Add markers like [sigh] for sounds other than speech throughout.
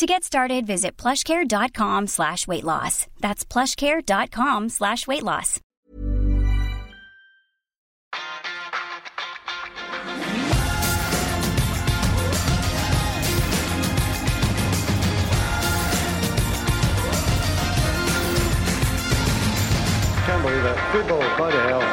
To get started, visit plushcare.com slash weight loss. That's plushcare.com slash weight loss. Can't believe it. Football, by the hell.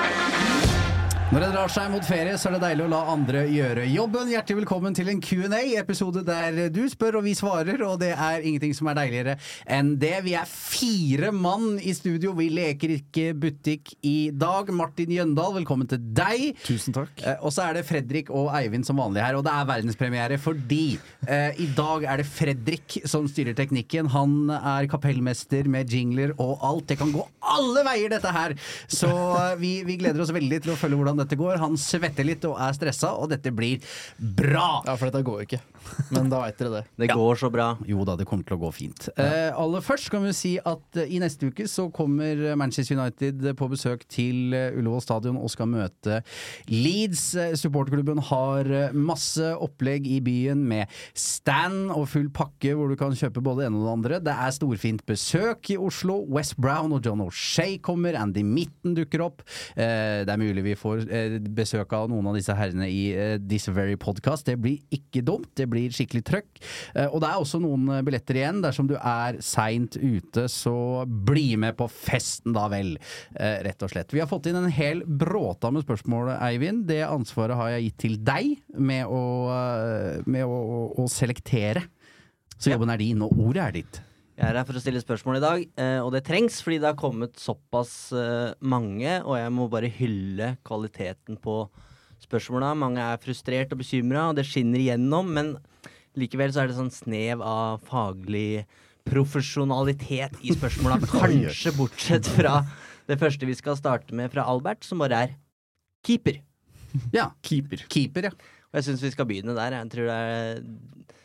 Når det drar seg mot ferie, så er det deilig å la andre gjøre jobben. Hjertelig velkommen til en Q&A, episode der du spør og vi svarer, og det er ingenting som er deiligere enn det. Vi er fire mann i studio, vi leker ikke butikk i dag. Martin Jøndal, velkommen til deg. Tusen takk. Eh, og så er det Fredrik og Eivind som vanlig her, og det er verdenspremiere fordi eh, i dag er det Fredrik som styrer teknikken. Han er kapellmester med jingler og alt. Det kan gå alle veier, dette her! Så eh, vi, vi gleder oss veldig til å følge hvordan dette går. Han svetter litt og er stressa, og dette blir bra! Ja, for dette går ikke. Men da veit dere det. Det går så bra. Jo da, det kommer til å gå fint. Eh, aller først kan vi si at eh, i neste uke så kommer Manchester United på besøk til eh, Ullevål stadion og skal møte Leeds. Eh, Supporterklubben har masse opplegg i byen med stand og full pakke hvor du kan kjøpe både det ene og det andre. Det er storfint besøk i Oslo. West Brown og John O'Shay kommer. Andy Mitten dukker opp. Eh, det er mulig vi får besøk av noen av disse herrene i eh, This Very Podcast. Det blir ikke dumt. Det blir skikkelig trøkk. Eh, og det er også noen eh, billetter igjen. Dersom du er seint ute, så bli med på festen, da vel. Eh, rett og slett. Vi har fått inn en hel bråta med spørsmål, Eivind. Det ansvaret har jeg gitt til deg med å, eh, med å, å selektere. Så jobben er din, og ordet er ditt. Jeg er her for å stille spørsmål i dag, eh, og det trengs fordi det har kommet såpass eh, mange, og jeg må bare hylle kvaliteten på spørsmåla. Mange er frustrert og bekymra, og det skinner igjennom, men likevel så er det sånn snev av faglig profesjonalitet i spørsmåla. [laughs] Kanskje bortsett fra det første vi skal starte med fra Albert, som bare er keeper. Ja. Keeper. Keeper, ja. Og jeg syns vi skal begynne der. Jeg tror det er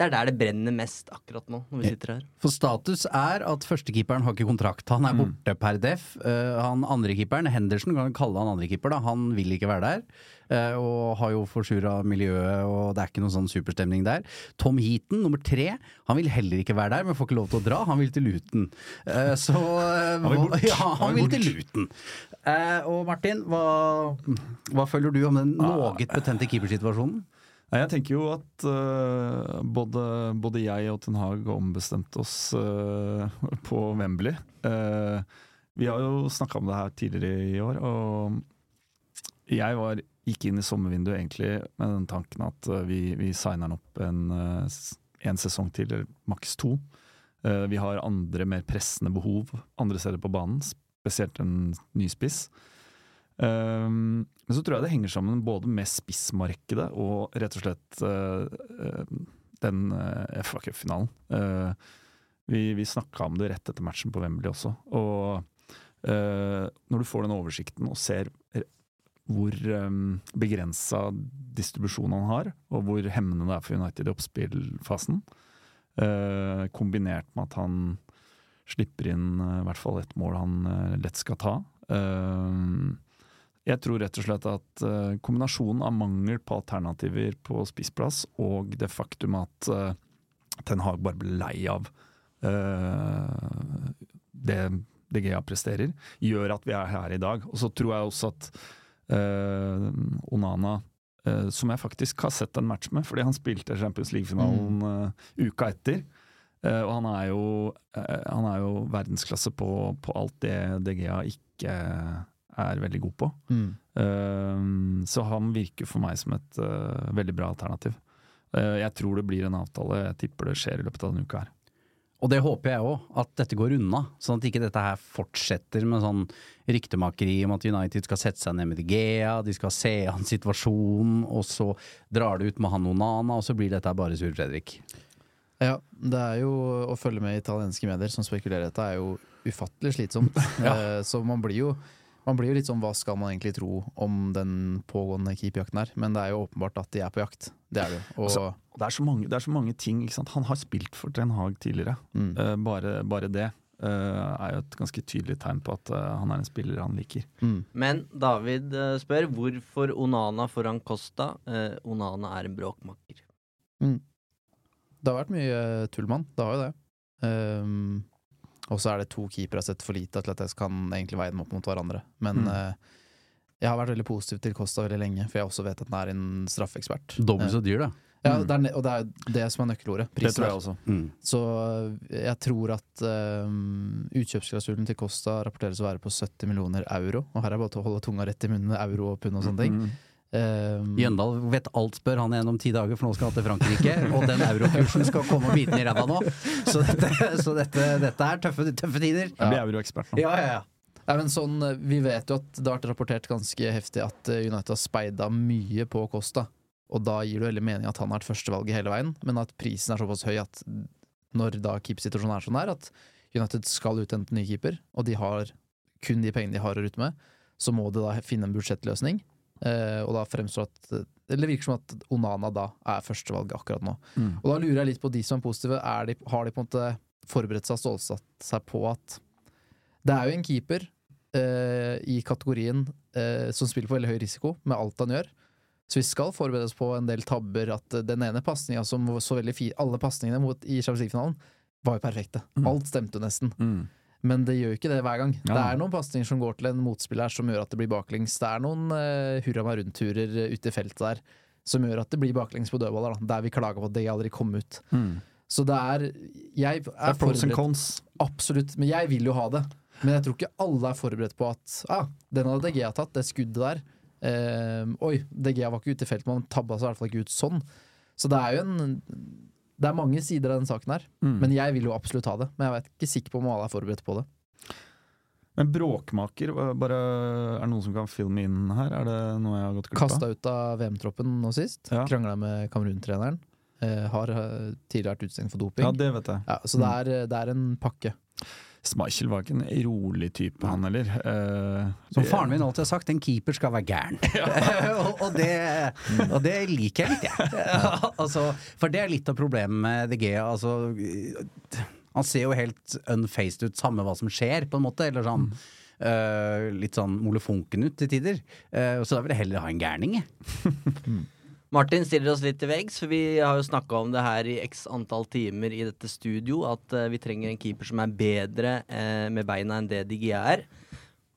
det er der det brenner mest akkurat nå, når vi sitter her. For status er at førstekeeperen har ikke kontrakt. Han er borte per def. Uh, han andrekeeperen, Henderson, kan vi kalle han andrekeeper, da. Han vil ikke være der. Uh, og har jo forsura miljøet, og det er ikke noen sånn superstemning der. Tom Heaton, nummer tre, han vil heller ikke være der, men får ikke lov til å dra. Han vil til Luton. Uh, så Han vil bort. [laughs] Ja, han, Han vil bort. til Luton. og Martin, hva, hva føler du om den noe betente keepersituasjonen? Jeg tenker jo at uh, både, både jeg og Ten Hag ombestemte oss uh, på Wembley. Uh, vi har jo snakka om det her tidligere i år, og jeg var, gikk inn i sommervinduet egentlig med den tanken at vi, vi signer opp en, en sesong til, eller maks to. Vi har andre mer pressende behov andre steder på banen, spesielt en ny spiss. Um, men så tror jeg det henger sammen både med spissmarkedet og rett og slett eh, eh, den uh, FA Cup-finalen. Eh, vi vi snakka om det rett etter matchen på Wembley også. Og eh, når du får den oversikten og ser hvor um, begrensa distribusjon han har, og hvor hemmende det er for United i oppspillfasen, eh, kombinert med at han slipper inn eh, i hvert fall ett mål han eh, lett skal ta. Eh, jeg tror rett og slett at eh, kombinasjonen av mangel på alternativer på spissplass og det faktum at eh, Ten Hag bare ble lei av eh, det De Gea presterer, gjør at vi er her i dag. Og så tror jeg også at Onana som jeg faktisk har sett en match med, fordi han spilte Champions League-finalen eh, uka etter. Uh, og han er jo, uh, han er jo verdensklasse på, på alt det DGA ikke er veldig god på. Mm. Uh, så han virker for meg som et uh, veldig bra alternativ. Uh, jeg tror det blir en avtale, jeg tipper det skjer i løpet av denne uka her. Og det håper jeg òg, at dette går unna. Sånn at ikke dette her fortsetter med sånn ryktemakeri om at United skal sette seg ned med De Gea, de skal se an situasjonen, og så drar det ut med han Onana, og så blir dette bare sur Fredrik. Ja, det er jo å følge med i italienske medier som spekulerer i dette, er jo ufattelig slitsomt. [laughs] ja. Så man blir jo man blir jo litt sånn hva skal man egentlig tro om den pågående keeperjakten her, men det er jo åpenbart at de er på jakt. Det er det jo. Og Altså, det, er så mange, det er så mange ting. Ikke sant? Han har spilt for Ten Hag tidligere. mm. Uh, bare, bare det uh, er jo et ganske tydelig tegn på at uh, han er en spiller han liker. Mm. Men David spør hvorfor Onana foran Costa. Onana er en bråkmaker. Det har vært mye tull med han, det har jo det. Ehm, og så er det to keepere sett for lite til at jeg kan egentlig veie dem opp mot hverandre. Men Mm. uh, jeg har vært veldig positiv til Costa veldig lenge, for jeg også vet at han er en straffeekspert. Dobbelt så dyr, da. Ja, Mm. det er, og det er det som er nøkkelordet. Det tror jeg også. Mm. Så øh, jeg tror at um, utkjøpsklausulen til Costa rapporteres å være på 70 millioner euro. Og her er det bare å holde tunga rett i munnen euro og pund og sånne ting. Um, Jøndal vet alt, spør han igjen om ti dager, for nå skal han til Frankrike. Og den eurokursen skal komme og bite den i ræva nå. Så dette, så dette, dette er tøffe, tøffe tider. Jeg blir euroekspert nå. Ja, ja, ja. Nei, men sånn, vi vet jo at det har vært rapportert ganske heftig at øh, United har speida mye på Costa. Og da gir det veldig mening at han har vært førstevalget hele veien, men at prisen er såpass høy at når da keepersituasjonen er sånn her, at United skal ut ny keeper, og de har kun de pengene de har å rutte med, så må de da finne en budsjettløsning. Eh, og da fremstår at Eller det virker som at Onana da er førstevalget akkurat nå. Mm. Og da lurer jeg litt på de som er positive. Er de, har de på en måte forberedt seg og stålsatt seg på at det er jo en keeper uh, i kategorien uh, som spiller på veldig høy risiko med alt han gjør. Så vi skal forberede oss på en del tabber. At eh, den ene pasninga som så veldig fin Alle pasningene i Champions League-finalen var jo perfekte. Mm. Alt stemte nesten. Mm. Men det gjør ikke det hver gang. Ja. Det er noen pasninger som går til en motspiller som gjør at det blir baklengs. Det er noen uh, hurra meg rundt-turer uh, ute i feltet der som gjør at det blir baklengs på dødballer. Da, der vi klager på at det aldri kom ut. Mm. Så det er Jeg er er pros and cons. Absolutt, men jeg vil jo ha det. Men jeg tror ikke alle er forberedt på at ah, den hadde DG tatt, det skuddet der. Eh, oi, DG var ikke ute i feltet, man tabba seg i hvert fall ikke ut sånn. Så det er jo en Det er mange sider av den saken her. Mm. Men jeg vil jo absolutt ha det. Men jeg er ikke sikker på om alle er forberedt på det. Men bråkmaker, bare, er det noen som kan filme inn her? Er det noe jeg har gått glipp av? Kasta ut av VM-troppen nå sist. Ja. Krangla med Kamerun-treneren. Eh, har eh, tidligere vært utestengt for doping. Ja, det vet jeg. Ja, så det er, det er en pakke. Schmeichel var ikke en rolig type, han heller. Uh, Som faren min alltid har sagt, en keeper skal være gæren. [laughs] [laughs] og, og, det, og det liker jeg litt, jeg. [laughs] altså, for det er litt av problemet med De Gea. Altså, han ser jo helt unfaced ut, samme hva som skjer, på en måte. Eller sånn eh, litt sånn molefonken ut til tider. Uh, så da vil jeg heller ha en gærning, jeg. Martin stiller oss litt til veggs, for vi har jo snakka om det her i x antall timer i dette studio, at eh, vi trenger en keeper som er bedre eh, med beina enn det DG er.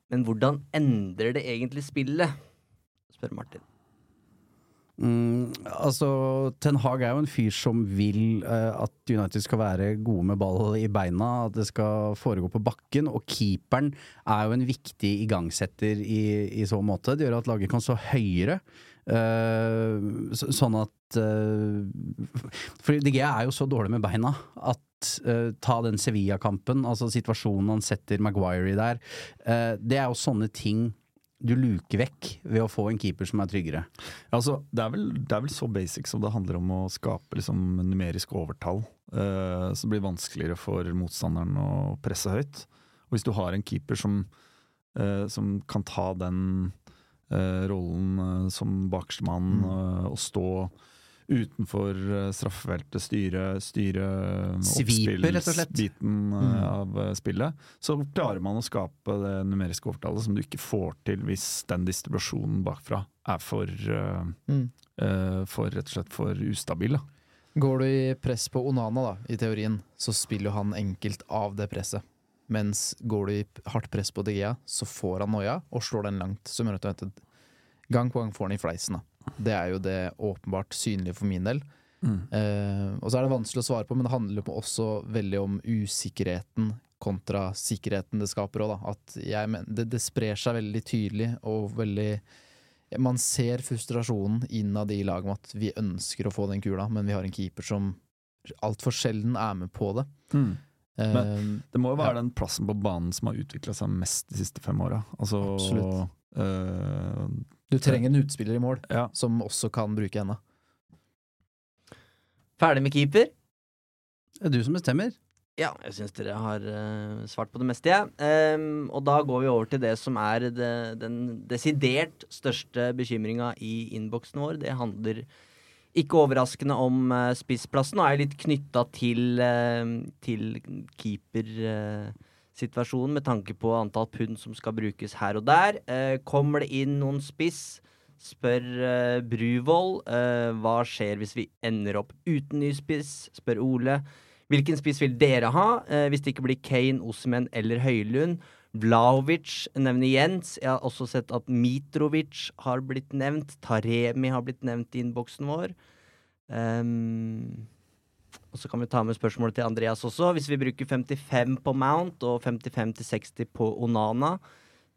Men hvordan endrer det egentlig spillet? spør Martin. Mm, altså, Ten Hag er jo en fyr som vil eh, at United skal være gode med ball i beina, at det skal foregå på bakken. Og keeperen er jo en viktig igangsetter i, i så måte. Det gjør at laget kan stå høyere. Eh, så, sånn at uh, For DG er jo så dårlig med beina at eh, ta den Sevilla-kampen, altså situasjonen han setter Maguire i der, eh, det er jo sånne ting du luker vekk ved å få en keeper som er tryggere. Altså, det, er vel, det er vel så basic som det handler om å skape liksom, numerisk overtall. Uh, så det blir vanskeligere for motstanderen å presse høyt. Og hvis du har en keeper som, uh, som kan ta den eh, rollen eh, som bakerstemann eh, og stå utenfor straffefeltet, styre, styre oppspillsbiten eh, av eh, spillet, så klarer man å skape det numeriske overtallet som du ikke får til hvis den distribusjonen bakfra er for, eh, Mm. uh, for rett og slett for ustabil. Da. Går du i press på Onana, da, i teorien, så spiller jo han enkelt av det presset. Mens går du i hardt press på Digea, så får han noia og slår den langt. Som gjør at du gang på gang får han i fleisen. Da. Det er jo det åpenbart synlige for min del. Mm. Eh, og så er det vanskelig å svare på, men det handler jo også veldig om usikkerheten kontra sikkerheten det skaper òg, da. At jeg det, det sprer seg veldig tydelig og veldig Man ser frustrasjonen innad i laget med at vi ønsker å få den kula, men vi har en keeper som altfor sjelden er med på det. Mm. Eh, Det må jo være den plassen på banen som har utvikla seg mest de siste fem åra. Altså, Absolutt. eh, du trenger en utspiller i mål ja. som også kan bruke henda. Ferdig med keeper. Det er du som bestemmer. Ja, jeg syns dere har uh, svart på det meste, jeg. Ehm, og da går vi over til det som er det, den desidert største bekymringa i innboksen vår. Det handler ikke overraskende om uh, spissplassen, og er litt knytta til, uh, til keepersituasjonen med tanke på antall pund som skal brukes her og der. Eh, kommer det inn noen spiss? Spør uh, Bruvoll. Hva skjer hvis vi ender opp uten ny spiss? Spør Ole. Hvilken spiss vil dere ha, hvis det ikke blir Kane, Osman eller Høylund? Vlaovic nevner Jens. Jeg har også sett at Mitrovic har blitt nevnt. Taremi har blitt nevnt i innboksen vår. Um, og så kan vi ta med spørsmålet til Andreas også. Hvis vi bruker 55 på Mount og 55-60 på Onana,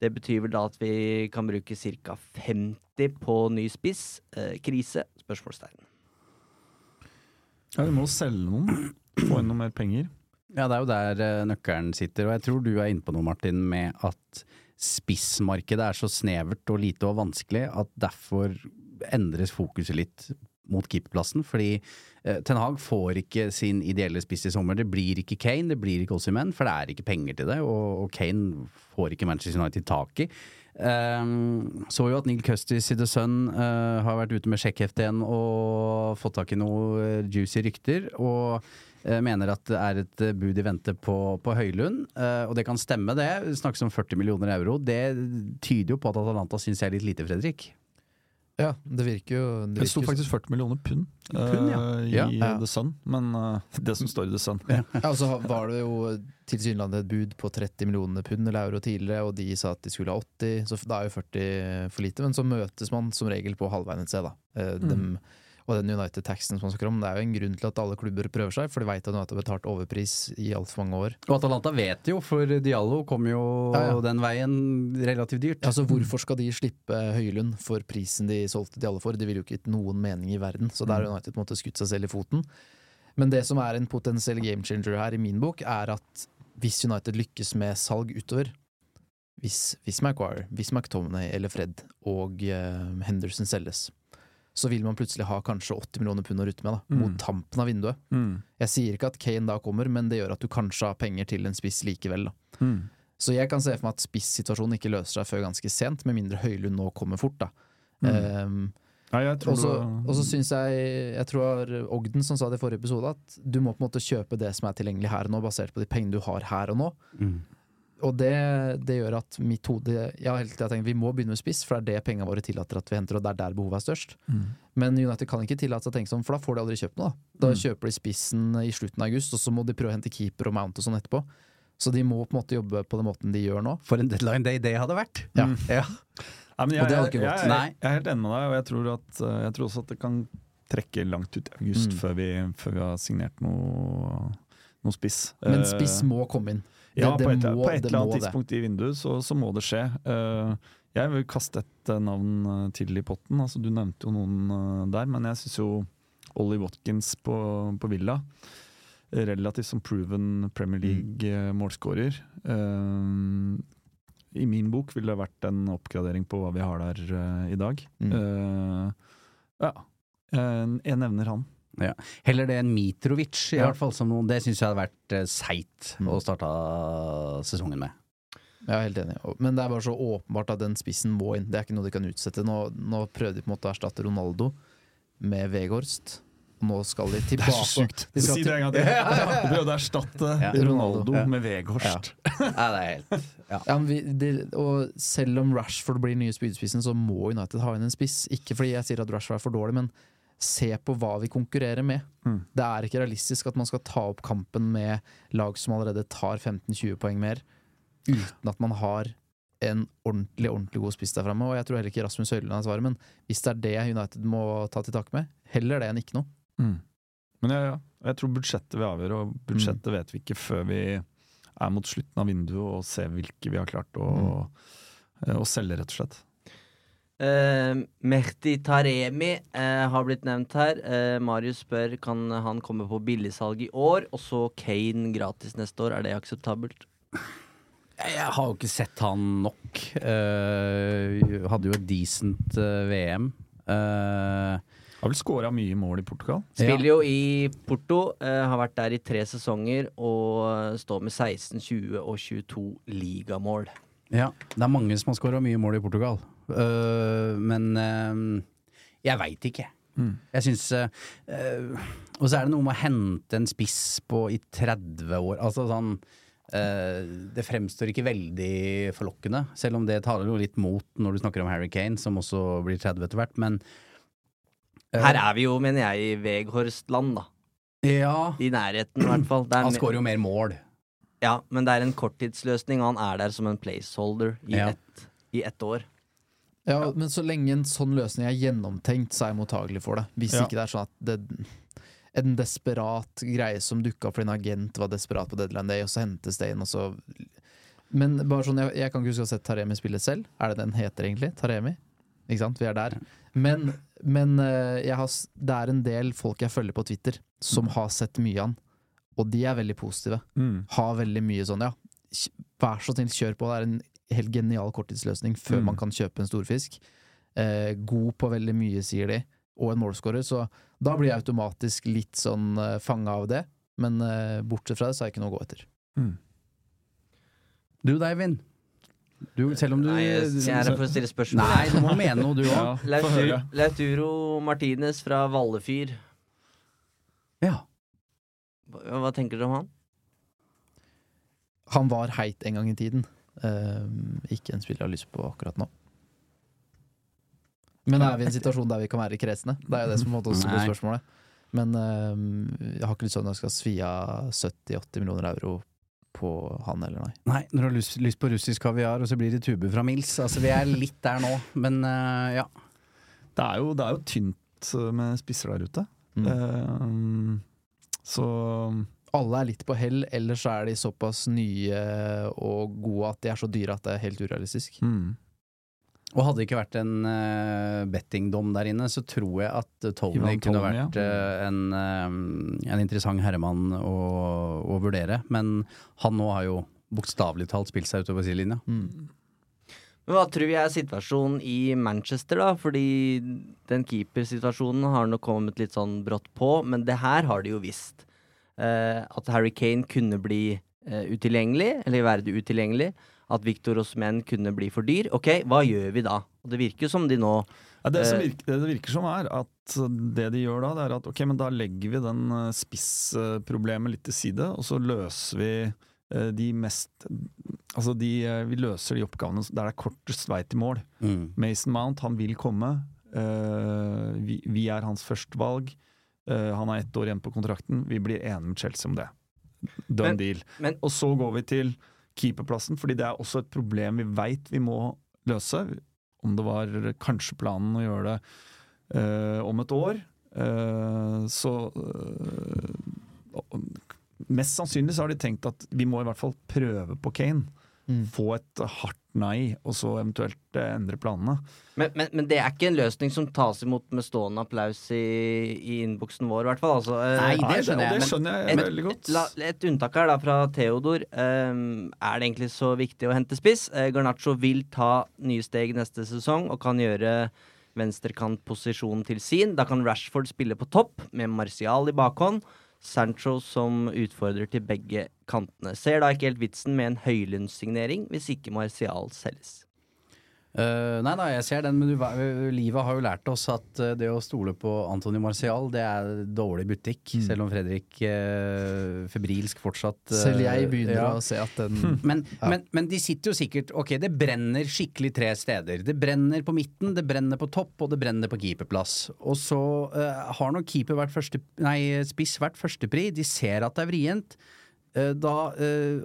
det betyr vel da at vi kan bruke ca. 50 på ny spiss. Eh, krise? Spørsmålstegn. ja, vi må selge noen. Få inn noe mer penger. Ja, det er jo der eh, nøkkelen sitter, og jeg tror du er inne på noe, Martin, med at spissmarkedet er så snevert og lite og vanskelig at derfor endres fokuset litt mot keeperplassen, fordi eh, Ten Hag får ikke sin ideelle spiss i sommer. Det blir ikke Kane, det blir ikke Osimhen, for det er ikke penger til det, og, Kane får ikke Manchester United tak i. Um, så jo at Neil Custis i The Sun uh, har vært ute med sjekkheftet igjen og fått tak i noe juicy rykter, og mener at det er et eh, bud i vente på, på Høylund. eh, og det kan stemme, det. Det snakkes om 40 millioner euro. Det tyder jo på at Atalanta syns jeg er litt lite, Fredrik. Ja, det virker jo Det sto faktisk 40 millioner pund, Pund, ja. uh, i Ja. Ja. The Sun, men uh, det som står i The Sun. Ja, og så var det jo tilsynelatende et bud på 30 millioner pund eller euro tidligere, og de sa at de skulle ha 80, så da er jo 40 for lite. Men så møtes man som regel på halvveien et sted, da. Eh, dem, og den United-taxen som man snakker om, det er jo en grunn til at alle klubber prøver seg, for de vet at United har betalt overpris i altfor mange år. Og Atalanta vet jo, for Diallo kom jo Ja, ja. den veien relativt dyrt. Altså Hvorfor skal de slippe Høylund for prisen de solgte Diallo for? Det ville jo ikke gitt noen mening i verden, så der har United på en måte skutt seg selv i foten. Men det som er en potensiell game changer her i min bok, er at hvis United lykkes med salg utover, hvis, hvis Maguire, hvis McTominay eller Fred og uh, Henderson selges, så vil man plutselig ha kanskje 80 millioner pund å rutte med, da, Mm. mot tampen av vinduet. Mm. Jeg sier ikke at Kane da kommer, men det gjør at du kanskje har penger til en spiss likevel. da. Mm. Så jeg kan se for meg at spissituasjonen ikke løser seg før ganske sent, med mindre Høylund nå kommer fort. da. Mm. Ehm, Ja, jeg tror og så du- og så syns jeg Jeg tror det var Ogden som sa det i forrige episode, at du må på en måte kjøpe det som er tilgjengelig her og nå, basert på de pengene du har her og nå. Og det, det gjør at mitt hode Jeg har hele tida tenkt vi må begynne med spiss, for det er det pengene våre tillater at vi henter, og det er der behovet er størst. Mm. Men United kan ikke tillate seg å tenke sånn, for da får de aldri kjøpt noe. Da, da Mm. kjøper de spissen i slutten av august, og så må de prøve å hente keeper og mount og sånn etterpå. Så de må på en måte jobbe på den måten de gjør nå. For en deadline day det hadde vært! Ja. Mm. Ja. Nei, men jeg, Og det hadde ikke gått. jeg, jeg, jeg er helt enig med deg, og jeg tror, at, eh, jeg tror også at det kan trekke langt ut i august Mm. før, vi, før vi har signert noe, noe spiss. Men Eh, spiss må komme inn. Det, ja, det på et, må, på et eller annet det. tidspunkt i vinduet så, så må det skje. Eh, jeg vil kaste et eh, navn eh, til i potten. Altså, du nevnte jo noen der, men jeg syns jo Ollie Watkins på, på Villa Relativt som proven Premier Mm. League-målskårer. I min bok ville det vært en oppgradering på hva vi har der uh, i dag. Mm. Uh, ja, jeg nevner han. Heller det enn Mitrovic, i Ja. hvert fall. Som noen, det syns jeg hadde vært uh, seigt Mm. å starte sesongen med. Jeg er helt enig. Men det er bare så åpenbart at den spissen må inn. Det er ikke noe de kan utsette. Nå, nå prøvde de på en måte å erstatte Ronaldo med Vegårst. Nå skal de [laughs] tilbake. De Si det til- en gang til! [laughs] Du prøvde å erstatte Ja. Ronaldo Ja. med Vegårst. Ja, det er helt ja. Ja, men vi, de, og selv om Rashford blir nye spydspissen, så må United ha inn en spiss. Ikke fordi jeg sier at Rashford er for dårlig, men se på hva vi konkurrerer med. Mm. Det er ikke realistisk at man skal ta opp kampen med lag som allerede tar 15-20 poeng mer, uten at man har en ordentlig ordentlig god spiss der framme. Og jeg tror heller ikke Rasmus Høyland er svaret, men hvis det er det United må ta til takke med, heller det enn ikke noe. Mm. Men ja, ja, jeg tror budsjettet vil avgjøre, og budsjettet vet vi ikke før vi er mot slutten av vinduet og ser hvilke vi har klart å, eh, å selge, rett og slett. Eh, Mehdi Taremi uh, har blitt nevnt her. Uh, Marius spør kan han komme på billigsalg i år, og så Kane gratis neste år. Er det akseptabelt? Jeg har jo ikke sett han nok. Eh, hadde jo et decent VM. Uh, Har vel scora mye mål i Portugal. Spiller jo i Porto, har vært der i tre sesonger og står med 16, 20 og 22 ligamål. Ja, det er mange som har skåra mye mål i Portugal. Uh, men uh, jeg veit ikke. Jeg syns uh, Og så er det noe med å hente en spiss på i 30 år. Altså sånn eh, Det fremstår ikke veldig forlokkende, selv om det taler jo litt mot når du snakker om Harry Kane, som også blir 30 etter hvert, men eh, Her er vi jo, mener jeg, i Veghorstland, da. Ja. I nærheten, i hvert fall. Han skårer jo mer mål. Ja, men det er en korttidsløsning, og han er der som en placeholder i, Ja. ett, i ett år. Ja, men så lenge en sånn løsning er gjennomtenkt, så er jeg mottagelig for det. Hvis Ja. ikke det er sånn at det, en desperat greie som dukka opp fordi en agent var desperat på deadline day, og så hentes det inn, og så Men bare sånn, jeg, jeg kan ikke huske å ha sett Taremi spille selv. Er det den heter egentlig? Taremi? Ikke sant? Vi er der. Men, men eh, jeg har, det er en del folk jeg følger på Twitter, som har sett mye av han. Og de er veldig positive. Har veldig mye sånn, ja, vær så snill, kjør på. Det er en helt genial korttidsløsning før Mm. man kan kjøpe en storfisk. Eh, god på veldig mye, sier de, og en målskårer. Så da blir jeg automatisk litt sånn eh, fanga av det. Men eh, bortsett fra det, så har jeg ikke noe å gå etter. Du da, Eivind? Du, selv om du Nei, jeg er her for å stille spørsmål. Nei, du må mene noe, du òg. Ja, Lauturo Martinez fra Vallefyr. Ja. Hva, tenker du om han? Han var heit en gang i tiden. Uh, ikke en spiller jeg har lyst på akkurat nå. Men er vi i en situasjon der vi kan være kresne? Det er jo det som måtte også blir spørsmålet. Men uh, jeg har ikke lyst til at jeg skal svi av 70-80 millioner euro på han eller nei. Nei, når du har lyst, lyst på russisk kaviar, og så blir det tuber fra Mils. Altså, vi er litt der nå, men uh, ja. Det er jo, det er jo tynt eh, med spisser der ute. Mm. Så Alle er litt på hell, ellers er de såpass nye og gode at de er så dyre at det er helt urealistisk. mm. Og hadde det ikke vært en uh, bettingdom der inne, så tror jeg at eh, Tony Ivan kunne vært uh, en, uh, en interessant herremann å, å vurdere. Men han nå har jo bokstavelig talt spilt seg utover sidelinja. Mm. Men Hva tror vi er situasjonen i Manchester, da? Fordi den keepersituasjonen har nok kommet litt sånn brått på, men det her har de jo visst. Eh, at Harry Kane kunne bli eh, utilgjengelig, eller være utilgjengelig. At Victor Osmen kunne bli for dyr. Ok, hva gjør vi da? Og det virker som de nå Ja, det, som Eh. virker, det det virker som er at det de gjør da, det er at ok, men da legger vi den eh, spissproblemet litt til side, og så løser vi de mest Altså de, eh, vi løser de oppgavene der det er kortest vei til mål. Mm. Mason Mount, han vil komme. Uh, vi, vi er hans førstevalg. Uh, han har ett år igjen på kontrakten. Vi blir enige med Chelsea om det. Done Men- deal. men- Og så går vi til keeperplassen, fordi det er også et problem vi veit vi må løse. Om det var kanskje planen å gjøre det uh, om et år. Eh, så eh, Mest sannsynlig så har de tenkt at vi må i hvert fall prøve på Kane. Mm. Få et hardt nei, og så eventuelt eh, endre planene. men, men, men det er ikke en løsning som tas imot med stående applaus i, i innboksen vår, i hvert fall. Altså, eh, Nei, det skjønner jeg, det men- skjønner jeg Et- veldig godt. La, et unntak her da fra Theodor. Um, er det egentlig så viktig å hente spiss? Uh, Garnaccio vil ta nye steg neste sesong og kan gjøre venstrekantposisjonen til sin. Da kan Rashford spille på topp med Martial i bakhånd. Sancho som utfordrer til begge kantene. Ser da ikke helt vitsen med en høylønnssignering hvis ikke Martial selges. Eh, nei da, jeg ser den, men du, livet har jo lært oss at eh, det å stole på Antony Marcial, det er dårlig butikk. Selv om Fredrik uh, febrilsk fortsatt uh, Selv jeg begynner ja. å se at den [laughs] Men, men, men de sitter jo sikkert Ok, det brenner skikkelig tre steder. Det brenner på midten, det brenner på topp, og det brenner på keeperplass. Og så har nok keeper vært første Nei, spiss vært førstepri. De ser at det er vrient. Eh, da,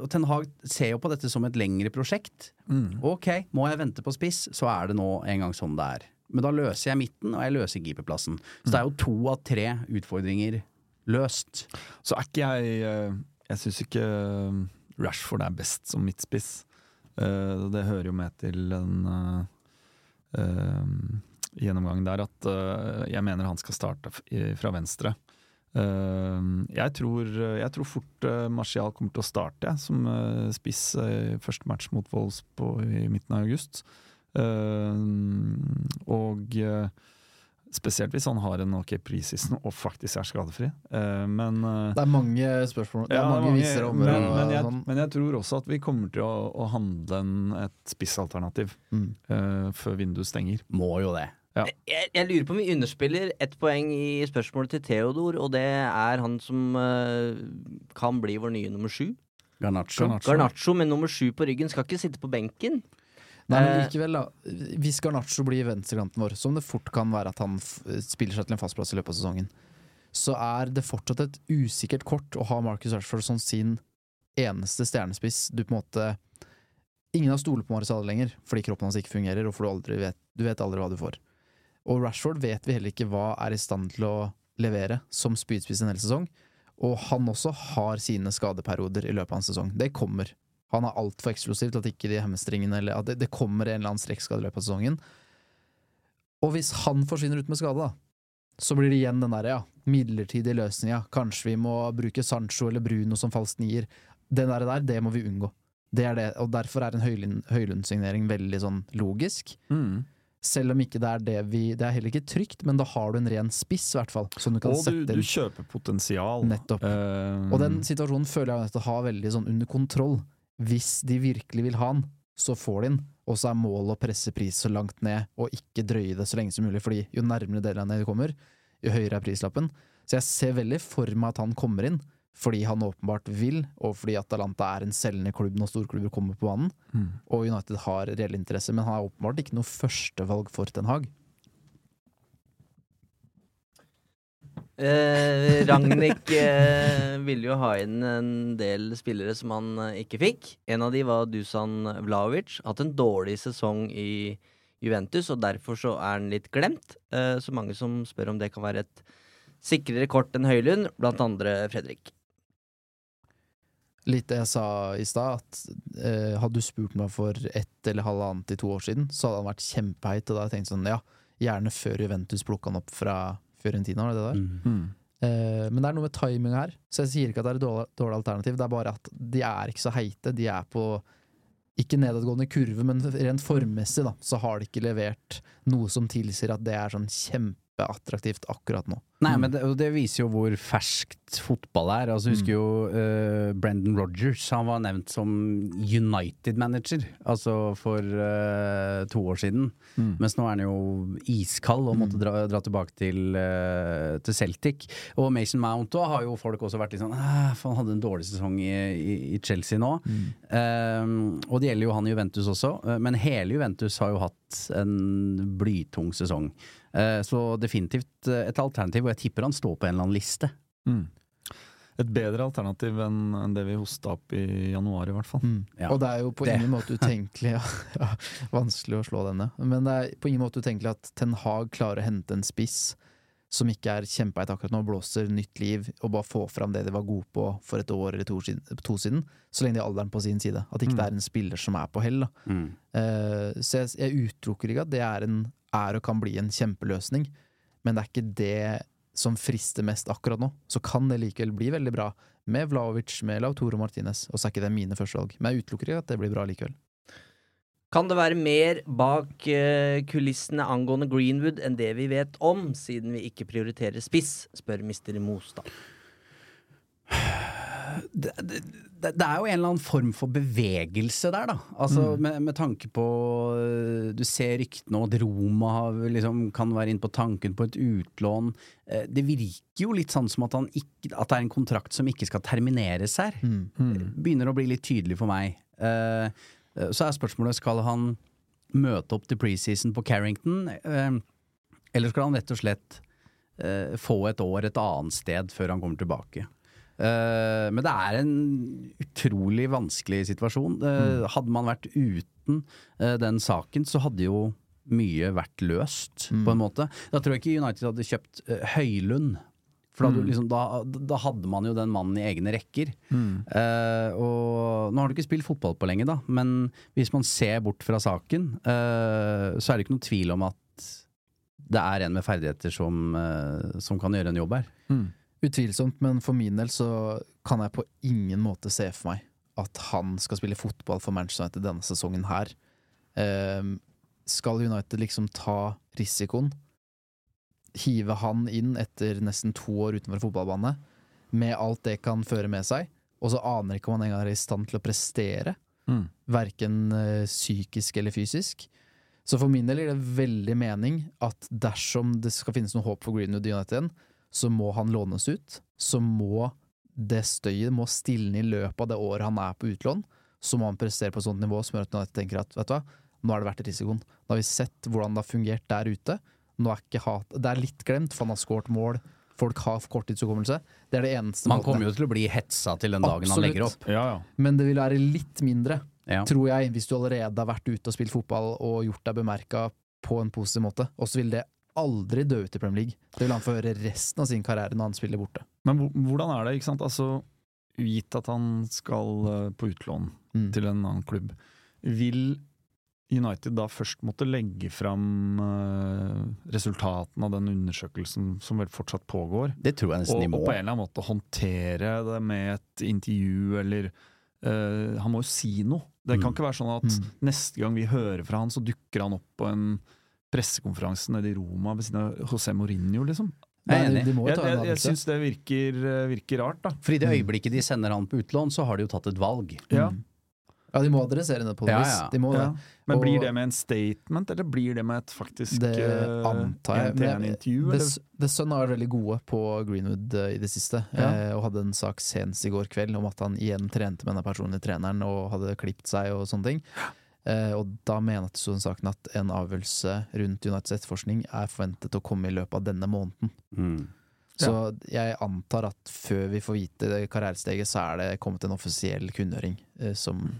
og Ten Hag ser jo på dette som et lengre prosjekt. Ok, må jeg vente på spiss, så er det nå en gang sånn det er. Men da løser jeg midten, og jeg løser keeperplassen. Så det er jo to av tre utfordringer løst. Så er ikke jeg eh, Jeg syns ikke Rashford er best som midtspiss. Det hører jo med til en eh, eh, gjennomgang der at jeg mener han skal starte fra venstre. Eh, Jeg tror, jeg tror fort eh, Martial kommer til å starte som eh, spiss eh, første match mot Wolves på, i midten av august. Eh, Og eh, spesielt hvis han har en ok preseason og faktisk er skadefri. Eh, Men eh, Det er mange spørsmål. Det er ja, mange viser om men, men, jeg, sånn. men jeg tror også at vi kommer til å, å handle en, et spissalternativ Mm. uh, før vinduet stenger. Må jo det. Jeg, jeg lurer på om vi underspiller ett poeng i spørsmålet til Theodor, og det er han som uh, kan bli vår nye nummer sju. Garnaccio. Garnaccio med nummer sju på ryggen skal ikke sitte på benken. Nei, men Eh, likevel, da. Hvis Garnaccio blir venstrekanten vår, som det fort kan være at han f spiller seg til en fast plass i løpet av sesongen, så er det fortsatt et usikkert kort å ha Marcus Rashford som sin eneste stjernespiss. Du på en måte Ingen har stoler på Marcial lenger, fordi kroppen hans ikke fungerer, og for du, aldri vet, du vet aldri hva du får. Og Rashford vet vi heller ikke hva er i stand til å levere som spydspiss en hel sesong. Og han også har sine skadeperioder i løpet av en sesong. Det kommer. Han er altfor eksplosiv til at ikke de hemmestringene eller at det, det kommer en eller annen strekkskade i løpet av sesongen. Og hvis han forsvinner ut med skade, da, så blir det igjen den der, ja, midlertidige løsninga. Kanskje vi må bruke Sancho eller Bruno som falsk nier. Den der, der, det må vi unngå. Det er det, og derfor er en Høylund- Høylund-signering veldig sånn logisk. Selv om ikke det er det vi Det er heller ikke trygt, men da har du en ren spiss, i hvert fall. Som du kan Og sette du du kjøper potensial. Nettopp. Eh, Og den situasjonen føler jeg at det har veldig sånn under kontroll. Hvis de virkelig vil ha den, så får de den. Og så er målet å presse pris så langt ned, og ikke drøye det så lenge som mulig. Fordi jo nærmere delene de kommer, jo høyere er prislappen. Så jeg ser veldig for meg at han kommer inn, fordi han åpenbart vil, og fordi Atalanta er en selgende klubb når storklubber kommer på banen. Mm. Og United har reell interesse, men han er åpenbart ikke noe førstevalg for Ten Hag. Eh, Ragnhild [laughs] eh, ville jo ha inn en del spillere som han eh, ikke fikk. En av de var Dusan Vlaovic. Hatt en dårlig sesong i Juventus, og derfor så er han litt glemt. Eh, så mange som spør om det kan være et sikrere kort enn Høylund, blant andre Fredrik. Litt det jeg sa i stad, at eh, hadde du spurt meg for ett eller halvannet til to år siden, så hadde han vært kjempeheit, og da hadde jeg tenkt sånn, ja, gjerne før Juventus plukka han opp fra Fiorentina, var det det der? Mm. Mm. Eh, men det er noe med timing her, så jeg sier ikke at det er et dårlig, dårlig alternativ, det er bare at de er ikke så heite, de er på ikke nedadgående kurve, men rent formmessig da, så har de ikke levert noe som tilsier at det er sånn kjempeattraktivt akkurat nå. Nei, men det, det viser jo hvor ferskt fotball er. Altså, husker jo uh, Brendan Rodgers. Han var nevnt som United-manager altså for uh, to år siden. Mm. Mens nå er han jo iskald og måtte dra, dra tilbake til, uh, til Celtic. Og Mason Mount også har jo folk også vært litt sånn «Ah, for Han hadde en dårlig sesong i, i, i Chelsea nå. Eh, og det gjelder jo han i Juventus også. men hele Juventus har jo hatt en blytung sesong. Eh, så definitivt eh, et alternativ, og jeg tipper han står på en eller annen liste. Mm. Et bedre alternativ enn enn det vi hosta opp i januar, i hvert fall. Ja. Og det er jo på Det- ingen måte utenkelig ja, [laughs] ja, Vanskelig å slå denne. Men det er på ingen måte utenkelig at Ten Hag klarer å hente en spiss som ikke er kjempeheit akkurat nå, blåser nytt liv og bare få fram det de var gode på for et år eller to to siden så lenge de har alderen på sin side. At ikke det er en spiller som er på hell. Mm. Uh, så jeg, jeg utelukker ikke at det er, en, er og kan bli en kjempeløsning, men det er ikke det som frister mest akkurat nå. Så kan det likevel bli veldig bra med Vlaovic, med Lautoro Martinez, og så er ikke det mine førstevalg. Men jeg utelukker ikke at det blir bra likevel. Kan det være mer bak eh, kulissene angående Greenwood enn det vi vet om, siden vi ikke prioriterer spiss, spør Mr. Mostad. det, det, det er jo en eller annen form for bevegelse der, da. Altså med, med tanke på øh, Du ser ryktene om at Roma liksom, kan være inne på tanken på et utlån. Eh, Det virker jo litt sånn som at, han ikke, at det er en kontrakt som ikke skal termineres her. Begynner å bli litt tydelig for meg. Eh, eh, Så er spørsmålet skal han møte opp til preseason på Carrington, eh, eller skal han rett og slett eh, få et år et annet sted før han kommer tilbake? Eh, men det er en utrolig vanskelig situasjon. Eh, Hadde man vært uten eh, den saken, så hadde jo mye vært løst, på en måte. Da tror jeg ikke United hadde kjøpt eh, Høylund For da, Mm. liksom, da, da hadde man jo den mannen i egne rekker. Mm. Uh, og nå har du ikke spilt fotball på lenge, da, men hvis man ser bort fra saken, uh, så er det ikke noen tvil om at det er en med ferdigheter som, uh, som kan gjøre en jobb her. Mm. Utvilsomt, men for min del så kan jeg på ingen måte se for meg at han skal spille fotball for Manchester United denne sesongen her. Skal United liksom ta risikoen, hive han inn etter nesten to år utenfor fotballbane, med alt det kan føre med seg, og så aner ikke om han engang er i stand til å prestere, Mm. verken eh, psykisk eller fysisk. Så for min del gir det veldig mening at dersom det skal finnes noe håp for Greenwood United igjen, så må han lånes ut. Så må det støyet må stilne i løpet av det året han er på utlån. Så må han prestere på et sånt nivå som gjør at United tenker at vet du hva, nå er det verdt risikoen. Nå har vi sett hvordan det har fungert der ute. Nå er ikke hat Det er litt glemt, for han har skåret mål. Folk har korttidshukommelse. Det er det eneste Man måten- kommer jo til å bli hetsa til den dagen han legger opp. Ja, ja. Men det vil være litt mindre Ja. tror jeg, hvis du allerede har vært ute og spilt fotball og gjort deg bemerka på en positiv måte. Og så vil det aldri dø ut i Premier League. Det vil han få høre resten av sin karriere når han spiller borte. Men hvordan er det, ikke sant? Altså, gitt at han skal eh, på utlån Mm. til en annen klubb, vil United da først måtte legge fram eh, resultatene av den undersøkelsen som vel fortsatt pågår? Det tror jeg nesten de må. og på en eller annen måte håndtere det med et intervju, eller uh, Han må jo si noe. Det kan Mm. ikke være sånn at Mm. neste gang vi hører fra han, så dukker han opp på en pressekonferanse nede i Roma ved siden av José Mourinho, liksom. Nei, de, de Jeg, jeg, jeg syns det virker, eh, virker rart, da. For i det øyeblikket de sender han på utlån, så har de jo tatt et valg. Ja. Mm. Ja, de må adressere det på Ja, ja. De må Ja. det. Men Og- blir det med en statement, eller blir det med et faktisk Det eh, antar jeg. Men en-til-en-intervju? The? The Sun har vært veldig gode på Greenwood eh, i det siste, Ja. eh, og hadde en sak senest i går kveld om at han igjen trente med denne personlige treneren og hadde klipt seg og sånne ting. Eh, og da mener jeg saken at en avgjørelse rundt Uniteds etterforskning er forventet å komme i løpet av denne måneden. Mm. Så jeg antar at før vi får vite karrieresteget, så er det kommet en offisiell kunngjøring eh, som